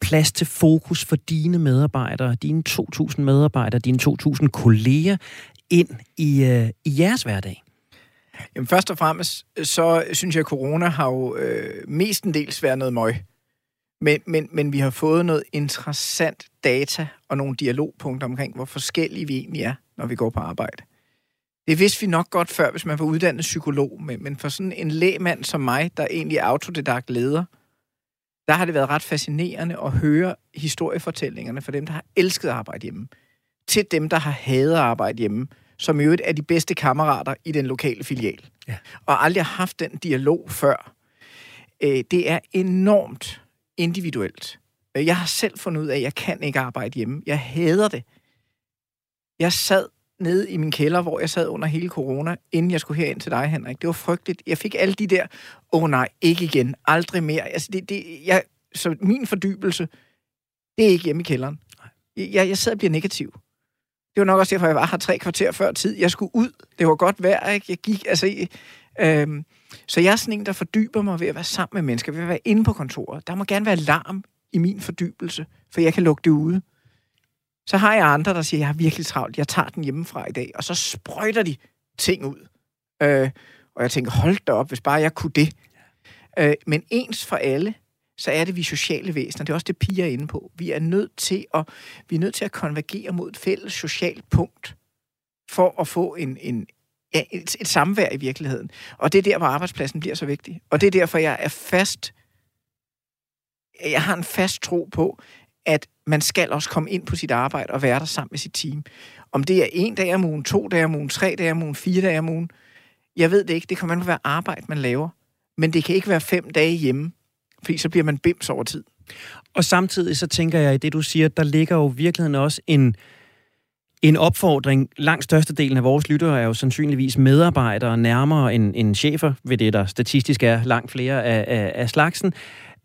A: plads til fokus for dine medarbejdere, dine 2.000 medarbejdere, dine 2.000 kolleger ind i, øh, i jeres hverdag?
B: Jamen først og fremmest, øh, så synes jeg, at corona har jo øh, mestendels været noget møg. Men, men, men vi har fået noget interessant data og nogle dialogpunkter omkring, hvor forskellige vi egentlig er, når vi går på arbejde. Det vidste vi nok godt før, hvis man var uddannet psykolog, men, men for sådan en lægmand som mig, der egentlig er autodidakt leder, der har det været ret fascinerende at høre historiefortællingerne for dem, der har elsket at arbejde hjemme, til dem, der har hadet at arbejde hjemme, som i øvrigt er de bedste kammerater i den lokale filial. Ja. Og aldrig har haft den dialog før. Øh, det er enormt individuelt. Jeg har selv fundet ud af, at jeg kan ikke arbejde hjemme. Jeg hader det. Jeg sad nede i min kælder, hvor jeg sad under hele corona, inden jeg skulle herind til dig, Henrik. Det var frygteligt. Jeg fik alle de der, åh oh, nej, ikke igen, aldrig mere. Altså, det, det, jeg, så min fordybelse, det er ikke hjemme i kælderen. Jeg, jeg sidder og bliver negativ. Det var nok også derfor, jeg var her tre kvarter før tid. Jeg skulle ud. Det var godt vejr, ikke? Jeg gik, altså... Øhm, så jeg er sådan en, der fordyber mig ved at være sammen med mennesker, ved at være inde på kontoret. Der må gerne være larm i min fordybelse, for jeg kan lukke det ude. Så har jeg andre, der siger, jeg har virkelig travlt, jeg tager den hjemmefra i dag, og så sprøjter de ting ud. Øh, og jeg tænker, hold da op, hvis bare jeg kunne det. Øh, men ens for alle, så er det vi sociale væsener. Det er også det, piger er inde på. Vi er nødt til at, vi er nødt til at konvergere mod et fælles socialt punkt, for at få en, en, ja, et, et samvær i virkeligheden. Og det er der, hvor arbejdspladsen bliver så vigtig. Og det er derfor, jeg er fast jeg har en fast tro på, at man skal også komme ind på sit arbejde og være der sammen med sit team. Om det er en dag om ugen, to dage om ugen, tre dage om ugen, fire dage om ugen, jeg ved det ikke. Det kan man være arbejde, man laver. Men det kan ikke være fem dage hjemme, fordi så bliver man bims over tid.
A: Og samtidig så tænker jeg i det, du siger, der ligger jo virkeligheden også en, en opfordring. Langt størstedelen af vores lyttere er jo sandsynligvis medarbejdere nærmere end, end chefer, ved det der statistisk er langt flere af, af, af slagsen.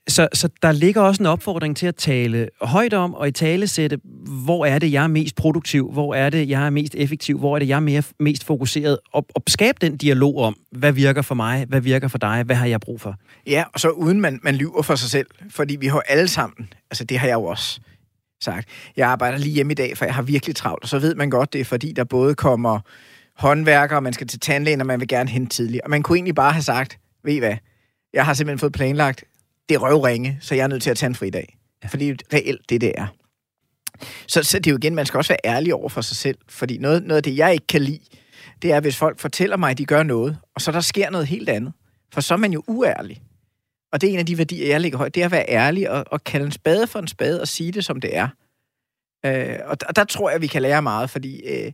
A: Så, så der ligger også en opfordring til at tale højt om og i tale sætte, hvor er det, jeg er mest produktiv, hvor er det, jeg er mest effektiv, hvor er det, jeg er mere, mest fokuseret, og, og skabe den dialog om, hvad virker for mig, hvad virker for dig, hvad har jeg brug for?
B: Ja, og så uden man, man lyver for sig selv, fordi vi har alle sammen, altså det har jeg jo også sagt, jeg arbejder lige hjemme i dag, for jeg har virkelig travlt, og så ved man godt, det er fordi, der både kommer håndværkere, og man skal til tandlægen, og man vil gerne hente tidligt. Og man kunne egentlig bare have sagt, ved I hvad, jeg har simpelthen fået planlagt det er røvringe, så jeg er nødt til at tage en fri dag. Ja. Fordi det er reelt det, det er. Så, så det er jo igen, man skal også være ærlig over for sig selv. Fordi noget, noget af det, jeg ikke kan lide, det er, hvis folk fortæller mig, at de gør noget, og så der sker noget helt andet. For så er man jo uærlig. Og det er en af de værdier, jeg lægger højt, det er at være ærlig og, og kalde en spade for en spade og sige det, som det er. Øh, og, der, og der tror jeg, vi kan lære meget, fordi øh,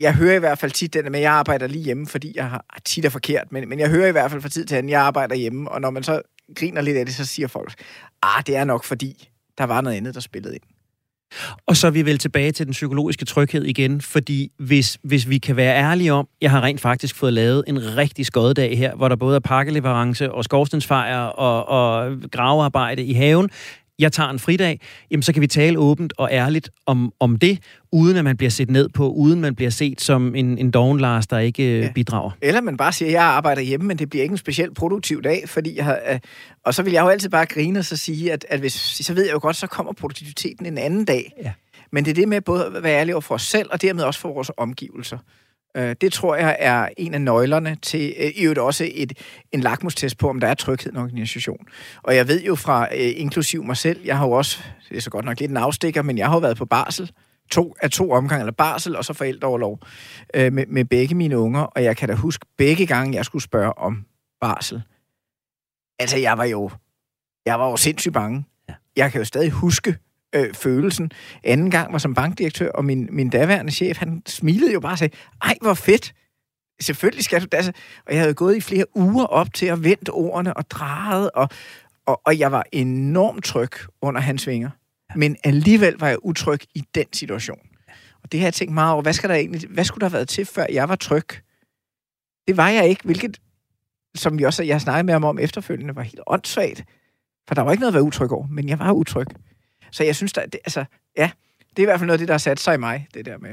B: jeg hører i hvert fald tit den med, at jeg arbejder lige hjemme, fordi jeg har tit er forkert, men, men jeg hører i hvert fald fra tid til anden, at jeg arbejder hjemme, og når man så griner lidt af det, så siger folk, ah, det er nok fordi, der var noget andet, der spillede ind.
A: Og så er vi vel tilbage til den psykologiske tryghed igen, fordi hvis, hvis vi kan være ærlige om, jeg har rent faktisk fået lavet en rigtig skoddag her, hvor der både er pakkeleverance og skorstensfejre og, og gravearbejde i haven, jeg tager en fridag, jamen så kan vi tale åbent og ærligt om, om det, uden at man bliver set ned på, uden man bliver set som en, en doven Lars, der ikke øh, ja. bidrager.
B: Eller man bare siger, at jeg arbejder hjemme, men det bliver ikke en specielt produktiv dag, fordi jeg har, øh, og så vil jeg jo altid bare grine og så sige, at, at hvis, så ved jeg jo godt, så kommer produktiviteten en anden dag. Ja. Men det er det med både at være ærlig over for os selv, og dermed også for vores omgivelser. Øh, det tror jeg er en af nøglerne til øh, i øvrigt også et, en lakmustest på, om der er tryghed i en organisation. Og jeg ved jo fra, øh, inklusiv mig selv, jeg har jo også, det er så godt nok lidt en afstikker, men jeg har jo været på barsel, to, af to omgange, eller barsel, og så forældreoverlov øh, med, med begge mine unger, og jeg kan da huske begge gange, jeg skulle spørge om barsel. Altså, jeg var jo, jeg var jo sindssygt bange. Ja. Jeg kan jo stadig huske, øh, følelsen. Anden gang var som bankdirektør, og min, min daværende chef, han smilede jo bare og sagde, ej, hvor fedt. Selvfølgelig skal du det. Og jeg havde gået i flere uger op til at vente ordene og drejet, og, og, og jeg var enormt tryg under hans vinger. Men alligevel var jeg utryg i den situation. Og det har jeg tænkt meget over. Hvad, skal der egentlig, hvad skulle der have været til, før jeg var tryg? Det var jeg ikke, hvilket, som vi også, jeg snakkede med ham om efterfølgende, var helt åndssvagt. For der var ikke noget at være utryg over, men jeg var utryg. Så jeg synes, der, det, altså, ja, det er i hvert fald noget af det, der har sat sig i mig, det der med...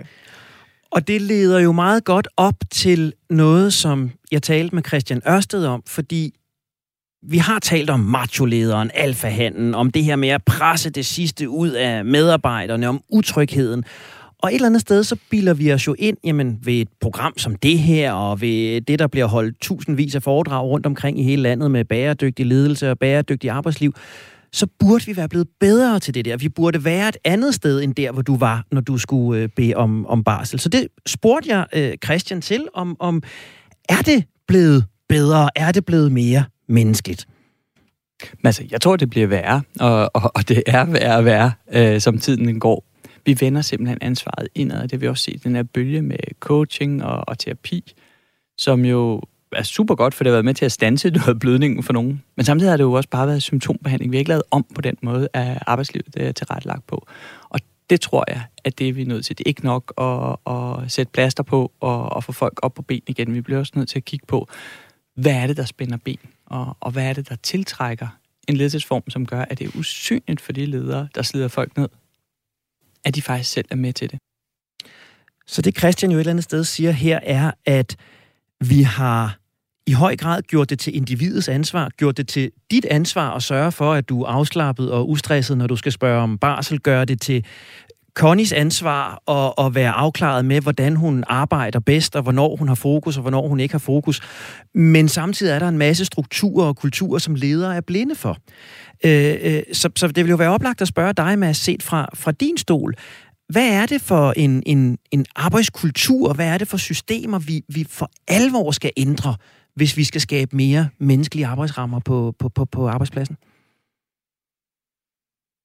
A: Og det leder jo meget godt op til noget, som jeg talte med Christian Ørsted om, fordi vi har talt om macholederen, alfahanden, om det her med at presse det sidste ud af medarbejderne, om utrygheden. Og et eller andet sted, så bilder vi os jo ind jamen, ved et program som det her, og ved det, der bliver holdt tusindvis af foredrag rundt omkring i hele landet med bæredygtig ledelse og bæredygtig arbejdsliv, så burde vi være blevet bedre til det der. Vi burde være et andet sted end der, hvor du var, når du skulle øh, bede om, om barsel. Så det spurgte jeg øh, Christian til, om, om er det blevet bedre? Er det blevet mere menneskeligt?
D: Altså, jeg tror, det bliver værre, og, og, og det er værre og værre, øh, som tiden går. Vi vender simpelthen ansvaret indad, det vil vi også se den her bølge med coaching og, og terapi, som jo er super godt, for det har været med til at stanse noget blødningen for nogen. Men samtidig har det jo også bare været symptombehandling. Vi har ikke lavet om på den måde, at arbejdslivet det er tilrettelagt på. Og det tror jeg, at det er vi er nødt til. Det er ikke nok at, at sætte plaster på og, og få folk op på ben igen. Vi bliver også nødt til at kigge på, hvad er det, der spænder ben? Og, og hvad er det, der tiltrækker en ledelsesform, som gør, at det er usynligt for de ledere, der slider folk ned, at de faktisk selv er med til det.
A: Så det Christian jo et eller andet sted siger her, er, at vi har i høj grad gjort det til individets ansvar, gjort det til dit ansvar at sørge for, at du er afslappet og ustresset, når du skal spørge om barsel, gør det til Connys ansvar at, at være afklaret med, hvordan hun arbejder bedst, og hvornår hun har fokus, og hvornår hun ikke har fokus. Men samtidig er der en masse strukturer og kulturer, som ledere er blinde for. Øh, øh, så, så det vil jo være oplagt at spørge dig, med set fra, fra din stol. Hvad er det for en, en, en arbejdskultur? Hvad er det for systemer, vi, vi for alvor skal ændre, hvis vi skal skabe mere menneskelige arbejdsrammer på, på, på, på arbejdspladsen?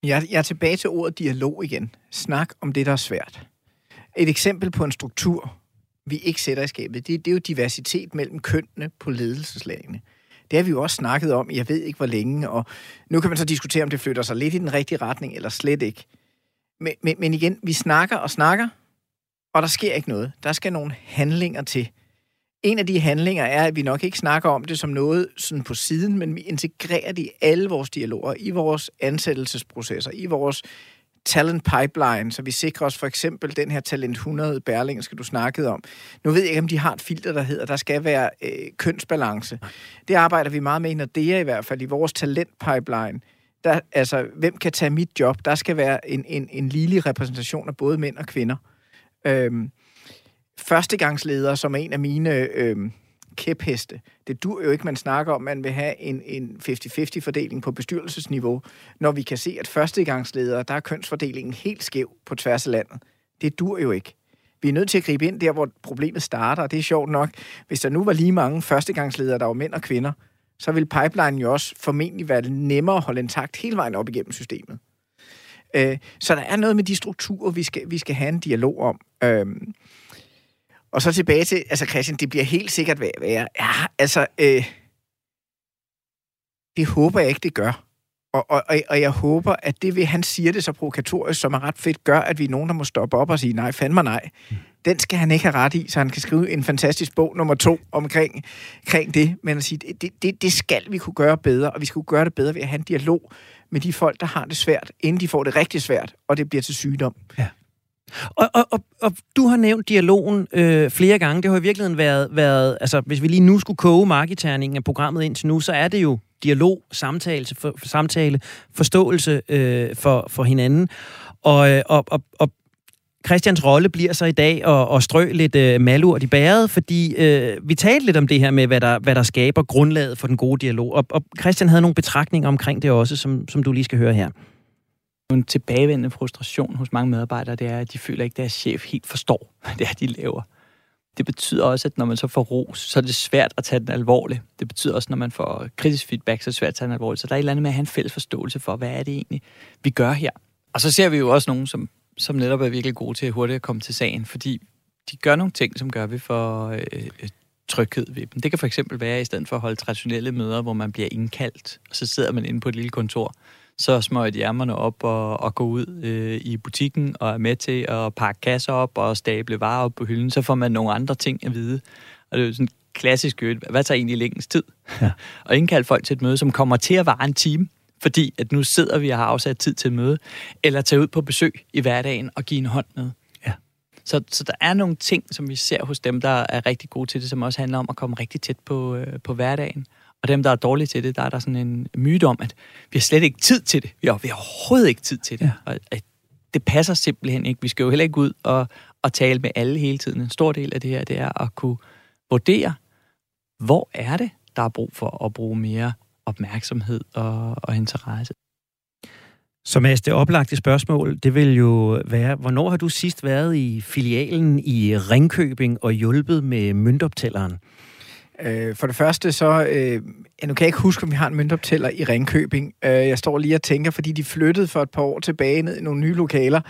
B: Jeg, jeg er tilbage til ordet dialog igen. Snak om det, der er svært. Et eksempel på en struktur, vi ikke sætter i skabet, det, det er jo diversitet mellem kønnene på ledelseslagene. Det har vi jo også snakket om, jeg ved ikke hvor længe, og nu kan man så diskutere, om det flytter sig lidt i den rigtige retning, eller slet ikke. Men, men, men igen, vi snakker og snakker, og der sker ikke noget. Der skal nogle handlinger til. En af de handlinger er, at vi nok ikke snakker om det som noget sådan på siden, men vi integrerer det i alle vores dialoger, i vores ansættelsesprocesser, i vores talent pipeline, så vi sikrer os for eksempel den her Talent 100 Berling, skal du snakkede om. Nu ved jeg ikke, om de har et filter, der hedder, der skal være øh, kønsbalance. Det arbejder vi meget med i Nordea i hvert fald, i vores talent pipeline. Der, altså, hvem kan tage mit job? Der skal være en, en, en ligelig repræsentation af både mænd og kvinder. Øhm, førstegangsledere, som er en af mine øhm, kæpheste. Det dur jo ikke, man snakker om, man vil have en, en 50-50 fordeling på bestyrelsesniveau, når vi kan se, at førstegangsledere, der er kønsfordelingen helt skæv på tværs af landet. Det dur jo ikke. Vi er nødt til at gribe ind der, hvor problemet starter, og det er sjovt nok. Hvis der nu var lige mange førstegangsledere, der var mænd og kvinder, så vil pipeline jo også formentlig være nemmere at holde intakt hele vejen op igennem systemet. Øh, så der er noget med de strukturer, vi skal, vi skal have en dialog om. Øh, og så tilbage til, altså Christian, det bliver helt sikkert være. Ja, altså, øh, det håber jeg ikke, det gør. Og, og, og jeg håber, at det ved, han siger det så provokatorisk, som er ret fedt, gør, at vi er nogen, der må stoppe op og sige, nej, fandme nej. Mm. Den skal han ikke have ret i, så han kan skrive en fantastisk bog nummer to omkring, kring det. Men at sige, det, det, det skal vi kunne gøre bedre, og vi skal kunne gøre det bedre ved at have en dialog med de folk, der har det svært, inden de får det rigtig svært, og det bliver til sygdom.
A: Ja. Og, og, og, og du har nævnt dialogen øh, flere gange. Det har i virkeligheden været, været, altså hvis vi lige nu skulle koge marketerningen af programmet indtil nu, så er det jo dialog, samtale, for, samtale forståelse øh, for, for hinanden. Og, øh, og, og, og Christians rolle bliver så i dag at, at strø lidt øh, malurt i bæret, fordi øh, vi talte lidt om det her med, hvad der, hvad der skaber grundlaget for den gode dialog. Og, og Christian havde nogle betragtninger omkring det også, som, som du lige skal høre her.
D: En tilbagevendende frustration hos mange medarbejdere, det er, at de føler ikke, at deres chef helt forstår, hvad det er, de laver. Det betyder også, at når man så får ros, så er det svært at tage den alvorligt. Det betyder også, når man får kritisk feedback, så er det svært at tage den alvorligt. Så der er et eller andet med at have en fælles forståelse for, hvad er det egentlig, vi gør her. Og så ser vi jo også nogen, som, som netop er virkelig gode til at hurtigt at komme til sagen, fordi de gør nogle ting, som gør vi for øh, tryghed ved dem. Det kan for eksempel være, at i stedet for at holde traditionelle møder, hvor man bliver indkaldt, og så sidder man inde på et lille kontor, så smøger de ærmerne op og, og går ud øh, i butikken og er med til at pakke kasser op og stable varer op på hylden, så får man nogle andre ting at vide. Og det er jo sådan klassisk. Hvad tager egentlig længst tid? Ja. og indkalde folk til et møde, som kommer til at vare en time, fordi at nu sidder vi og har afsat tid til møde, eller tage ud på besøg i hverdagen og give en hånd med. Ja. Så, så der er nogle ting, som vi ser hos dem, der er rigtig gode til det, som også handler om at komme rigtig tæt på, øh, på hverdagen. Og dem, der er dårlige til det, der er der sådan en myte om, at vi har slet ikke tid til det. Vi har, vi har overhovedet ikke tid til det. Ja. Og at det passer simpelthen ikke. Vi skal jo heller ikke ud og, og tale med alle hele tiden. En stor del af det her, det er at kunne vurdere, hvor er det, der er brug for at bruge mere opmærksomhed og, og interesse.
A: Så Mads, det oplagte spørgsmål, det vil jo være, hvornår har du sidst været i filialen i Ringkøbing og hjulpet med møntoptælleren?
B: Øh, for det første så, øh, nu kan jeg ikke huske, om vi har en møntoptæller i Ringkøbing. Øh, jeg står lige og tænker, fordi de flyttede for et par år tilbage ned i nogle nye lokaler.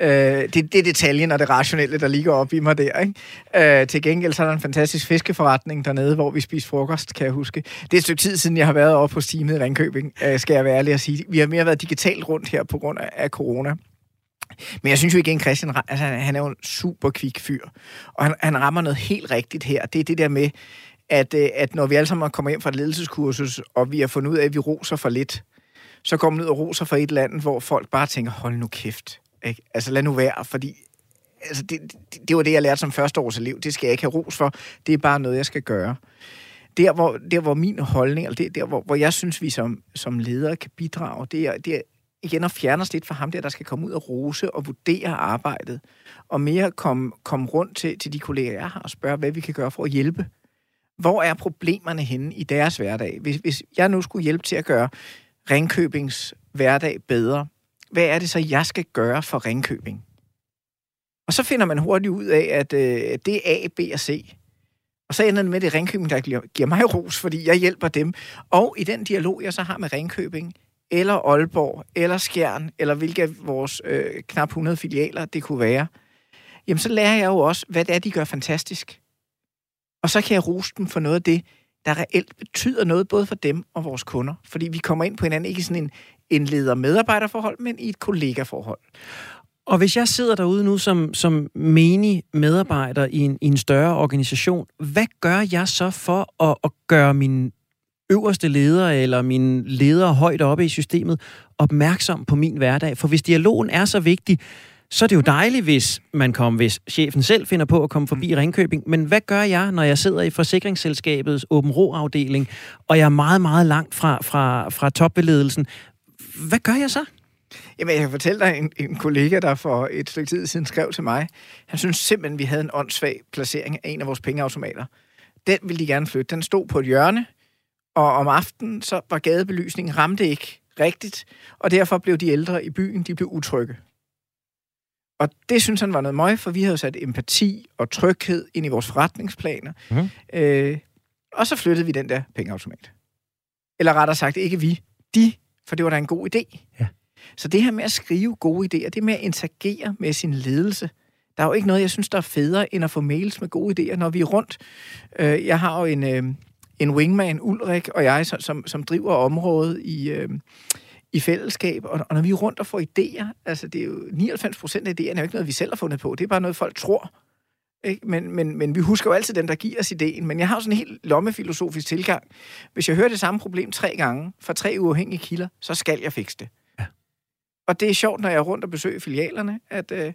B: Øh, det, det er detaljen og det rationelle, der ligger op i mig der. Ikke? Øh, til gengæld så er der en fantastisk fiskeforretning dernede, hvor vi spiser frokost, kan jeg huske. Det er et stykke tid siden, jeg har været oppe på teamet i Ringkøbing, øh, skal jeg være ærlig at sige. Vi har mere været digitalt rundt her på grund af, af corona. Men jeg synes jo igen, Christian, altså, han er jo en super kvik fyr. Og han, han rammer noget helt rigtigt her. Det er det der med, at, øh, at når vi alle sammen kommer hjem fra et ledelseskursus, og vi har fundet ud af, at vi roser for lidt, så kommer vi ud og roser for et land, hvor folk bare tænker, hold nu kæft. Ikke? Altså lad nu være, fordi altså, det, det, det var det, jeg lærte som førsteårselev. Det skal jeg ikke have ros for. Det er bare noget, jeg skal gøre. Der, hvor, der, hvor min holdning, eller det, der, hvor, hvor jeg synes, vi som, som ledere kan bidrage, det er, det er igen at fjerne os lidt fra ham der, der skal komme ud og rose og vurdere arbejdet, og mere komme, komme rundt til, til de kolleger, jeg har, og spørge, hvad vi kan gøre for at hjælpe hvor er problemerne henne i deres hverdag? Hvis, hvis jeg nu skulle hjælpe til at gøre Ringkøbings hverdag bedre, hvad er det så, jeg skal gøre for Ringkøbing? Og så finder man hurtigt ud af, at øh, det er A, B og C. Og så ender det med, det Ringkøbing, der giver mig ros, fordi jeg hjælper dem. Og i den dialog, jeg så har med Ringkøbing, eller Aalborg, eller Skjern, eller hvilke af vores øh, knap 100 filialer det kunne være, jamen så lærer jeg jo også, hvad det er, de gør fantastisk. Og så kan jeg rose dem for noget af det, der reelt betyder noget både for dem og vores kunder. Fordi vi kommer ind på hinanden ikke i sådan en, en leder-medarbejderforhold, men i et kollegaforhold.
A: Og hvis jeg sidder derude nu som, som menig medarbejder i en, i en større organisation, hvad gør jeg så for at, at gøre min øverste leder eller min leder højt oppe i systemet opmærksom på min hverdag? For hvis dialogen er så vigtig, så er det jo dejligt, hvis man kommer, hvis chefen selv finder på at komme forbi mm. Ringkøbing. Men hvad gør jeg, når jeg sidder i forsikringsselskabets åben ro-afdeling, og jeg er meget, meget langt fra, fra, fra topbeledelsen? Hvad gør jeg så?
B: Jamen, jeg kan fortælle dig en, en kollega, der for et stykke tid siden skrev til mig. Han synes simpelthen, vi havde en åndssvag placering af en af vores pengeautomater. Den ville de gerne flytte. Den stod på et hjørne, og om aftenen så var gadebelysningen ramte ikke rigtigt, og derfor blev de ældre i byen, de blev utrygge. Og det synes han var noget møg, for vi havde sat empati og tryghed ind i vores forretningsplaner. Mm. Øh, og så flyttede vi den der pengeautomat. Eller rettere sagt, ikke vi, de, for det var da en god idé. Ja. Så det her med at skrive gode idéer, det med at interagere med sin ledelse, der er jo ikke noget, jeg synes, der er federe, end at få mails med gode idéer, når vi er rundt. Øh, jeg har jo en, øh, en wingman, Ulrik, og jeg, som, som driver området i, øh, i fællesskab. Og, og når vi er rundt og får idéer, altså det er jo 99 procent af idéerne er jo ikke noget, vi selv har fundet på. Det er bare noget, folk tror. Ikke? Men, men, men vi husker jo altid dem, der giver os ideen. Men jeg har jo sådan en helt lommefilosofisk tilgang. Hvis jeg hører det samme problem tre gange fra tre uafhængige kilder, så skal jeg fikse det. Ja. Og det er sjovt, når jeg er rundt og besøger filialerne, at øh,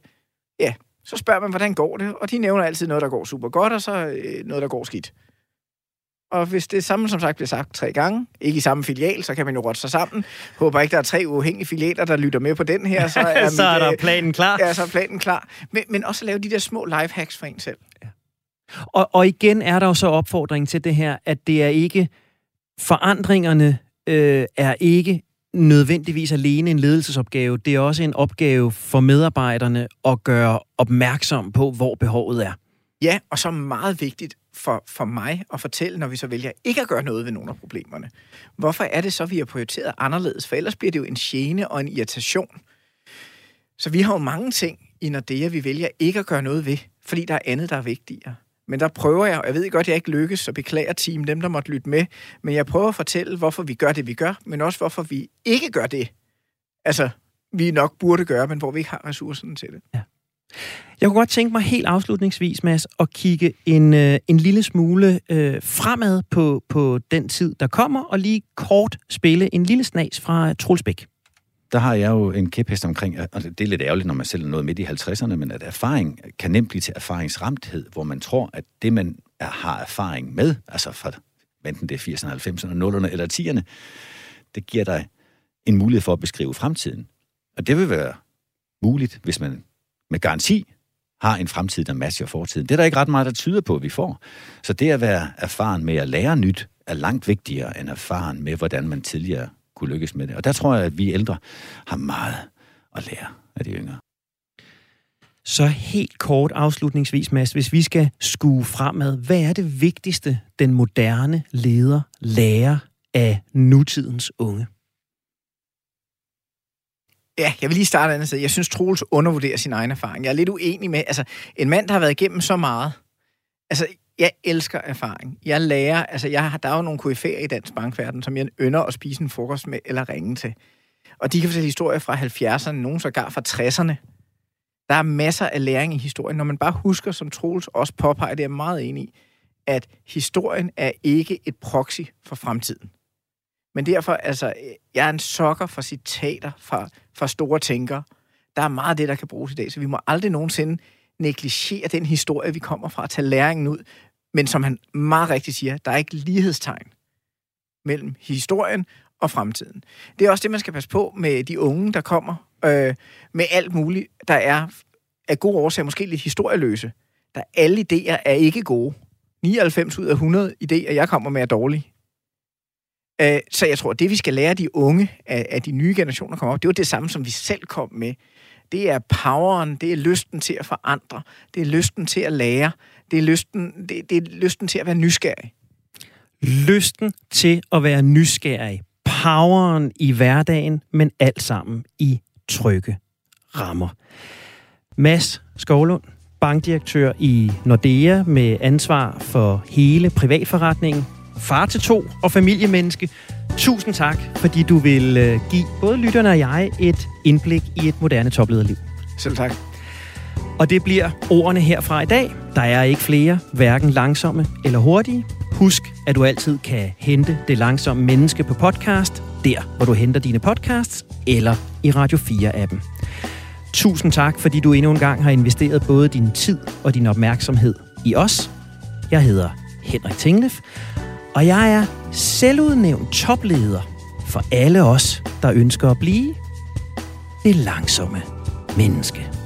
B: ja, så spørger man, hvordan går det? Og de nævner altid noget, der går super godt, og så øh, noget, der går skidt. Og hvis det samme, som sagt, bliver sagt tre gange, ikke i samme filial, så kan man jo rotte sig sammen. Håber ikke, der er tre uafhængige filialer, der lytter med på den her.
A: Så er, så er der mit, planen klar.
B: Ja, så er planen klar. Men, men også lave de der små lifehacks for en selv. Ja.
A: Og, og igen er der jo så opfordring til det her, at det er ikke forandringerne øh, er ikke nødvendigvis alene en ledelsesopgave. Det er også en opgave for medarbejderne at gøre opmærksom på, hvor behovet er.
B: Ja, og så meget vigtigt for, for mig at fortælle, når vi så vælger ikke at gøre noget ved nogle af problemerne. Hvorfor er det så, vi har prioriteret anderledes? For ellers bliver det jo en gene og en irritation. Så vi har jo mange ting i Nordea, vi vælger ikke at gøre noget ved, fordi der er andet, der er vigtigere. Men der prøver jeg, og jeg ved godt, at jeg ikke lykkes, så beklager team dem, der måtte lytte med, men jeg prøver at fortælle, hvorfor vi gør det, vi gør, men også hvorfor vi ikke gør det. Altså, vi nok burde gøre, men hvor vi ikke har ressourcerne til det. Ja.
A: Jeg kunne godt tænke mig helt afslutningsvis, Mads, at kigge en, øh, en lille smule øh, fremad på, på den tid, der kommer, og lige kort spille en lille snas fra Trulsbæk.
E: Der har jeg jo en kæphest omkring, og altså, det er lidt ærgerligt, når man selv er noget midt i 50'erne, men at erfaring kan nemt blive til erfaringsramthed, hvor man tror, at det, man er, har erfaring med, altså fra enten det er 80'erne, 90'erne, 0'erne eller 10'erne, det giver dig en mulighed for at beskrive fremtiden. Og det vil være muligt, hvis man med garanti har en fremtid, der matcher fortiden. Det er der ikke ret meget, der tyder på, at vi får. Så det at være erfaren med at lære nyt, er langt vigtigere end erfaren med, hvordan man tidligere kunne lykkes med det. Og der tror jeg, at vi ældre har meget at lære af de yngre.
A: Så helt kort afslutningsvis, Mads, hvis vi skal skue fremad, hvad er det vigtigste, den moderne leder lærer af nutidens unge?
B: Ja, jeg vil lige starte andet sted. Jeg synes, Troels undervurderer sin egen erfaring. Jeg er lidt uenig med, altså, en mand, der har været igennem så meget. Altså, jeg elsker erfaring. Jeg lærer, altså, jeg har, der er jo nogle KF'er i dansk bankverden, som jeg ynder at spise en frokost med eller ringe til. Og de kan fortælle historier fra 70'erne, nogen sågar fra 60'erne. Der er masser af læring i historien. Når man bare husker, som Troels også påpeger, det er jeg meget enig i, at historien er ikke et proxy for fremtiden. Men derfor, altså, jeg er en sokker for citater fra, fra store tænkere. Der er meget af det, der kan bruges i dag, så vi må aldrig nogensinde negligere den historie, vi kommer fra, at tage læringen ud. Men som han meget rigtigt siger, der er ikke lighedstegn mellem historien og fremtiden. Det er også det, man skal passe på med de unge, der kommer øh, med alt muligt, der er af gode årsager måske lidt historieløse. Der alle idéer er ikke gode. 99 ud af 100 idéer, jeg kommer med, er dårlige. Øh, så jeg tror, det vi skal lære de unge af, af de nye generationer kommer op, det var det samme, som vi selv kom med. Det er poweren, det er lysten til at forandre, det er lysten til at lære, det er lysten, det, det er lysten til at være nysgerrig.
A: Lysten til at være nysgerrig. Poweren i hverdagen, men alt sammen i trygge rammer. Mads Skovlund, bankdirektør i Nordea med ansvar for hele privatforretningen, far til to og familiemenneske. Tusind tak, fordi du vil øh, give både lytterne og jeg et indblik i et moderne toplederliv.
B: Selv tak.
A: Og det bliver ordene herfra i dag. Der er ikke flere, hverken langsomme eller hurtige. Husk, at du altid kan hente det langsomme menneske på podcast, der hvor du henter dine podcasts, eller i Radio 4-appen. Tusind tak, fordi du endnu en gang har investeret både din tid og din opmærksomhed i os. Jeg hedder Henrik Tinglef, og jeg er selvudnævnt topleder for alle os, der ønsker at blive det langsomme menneske.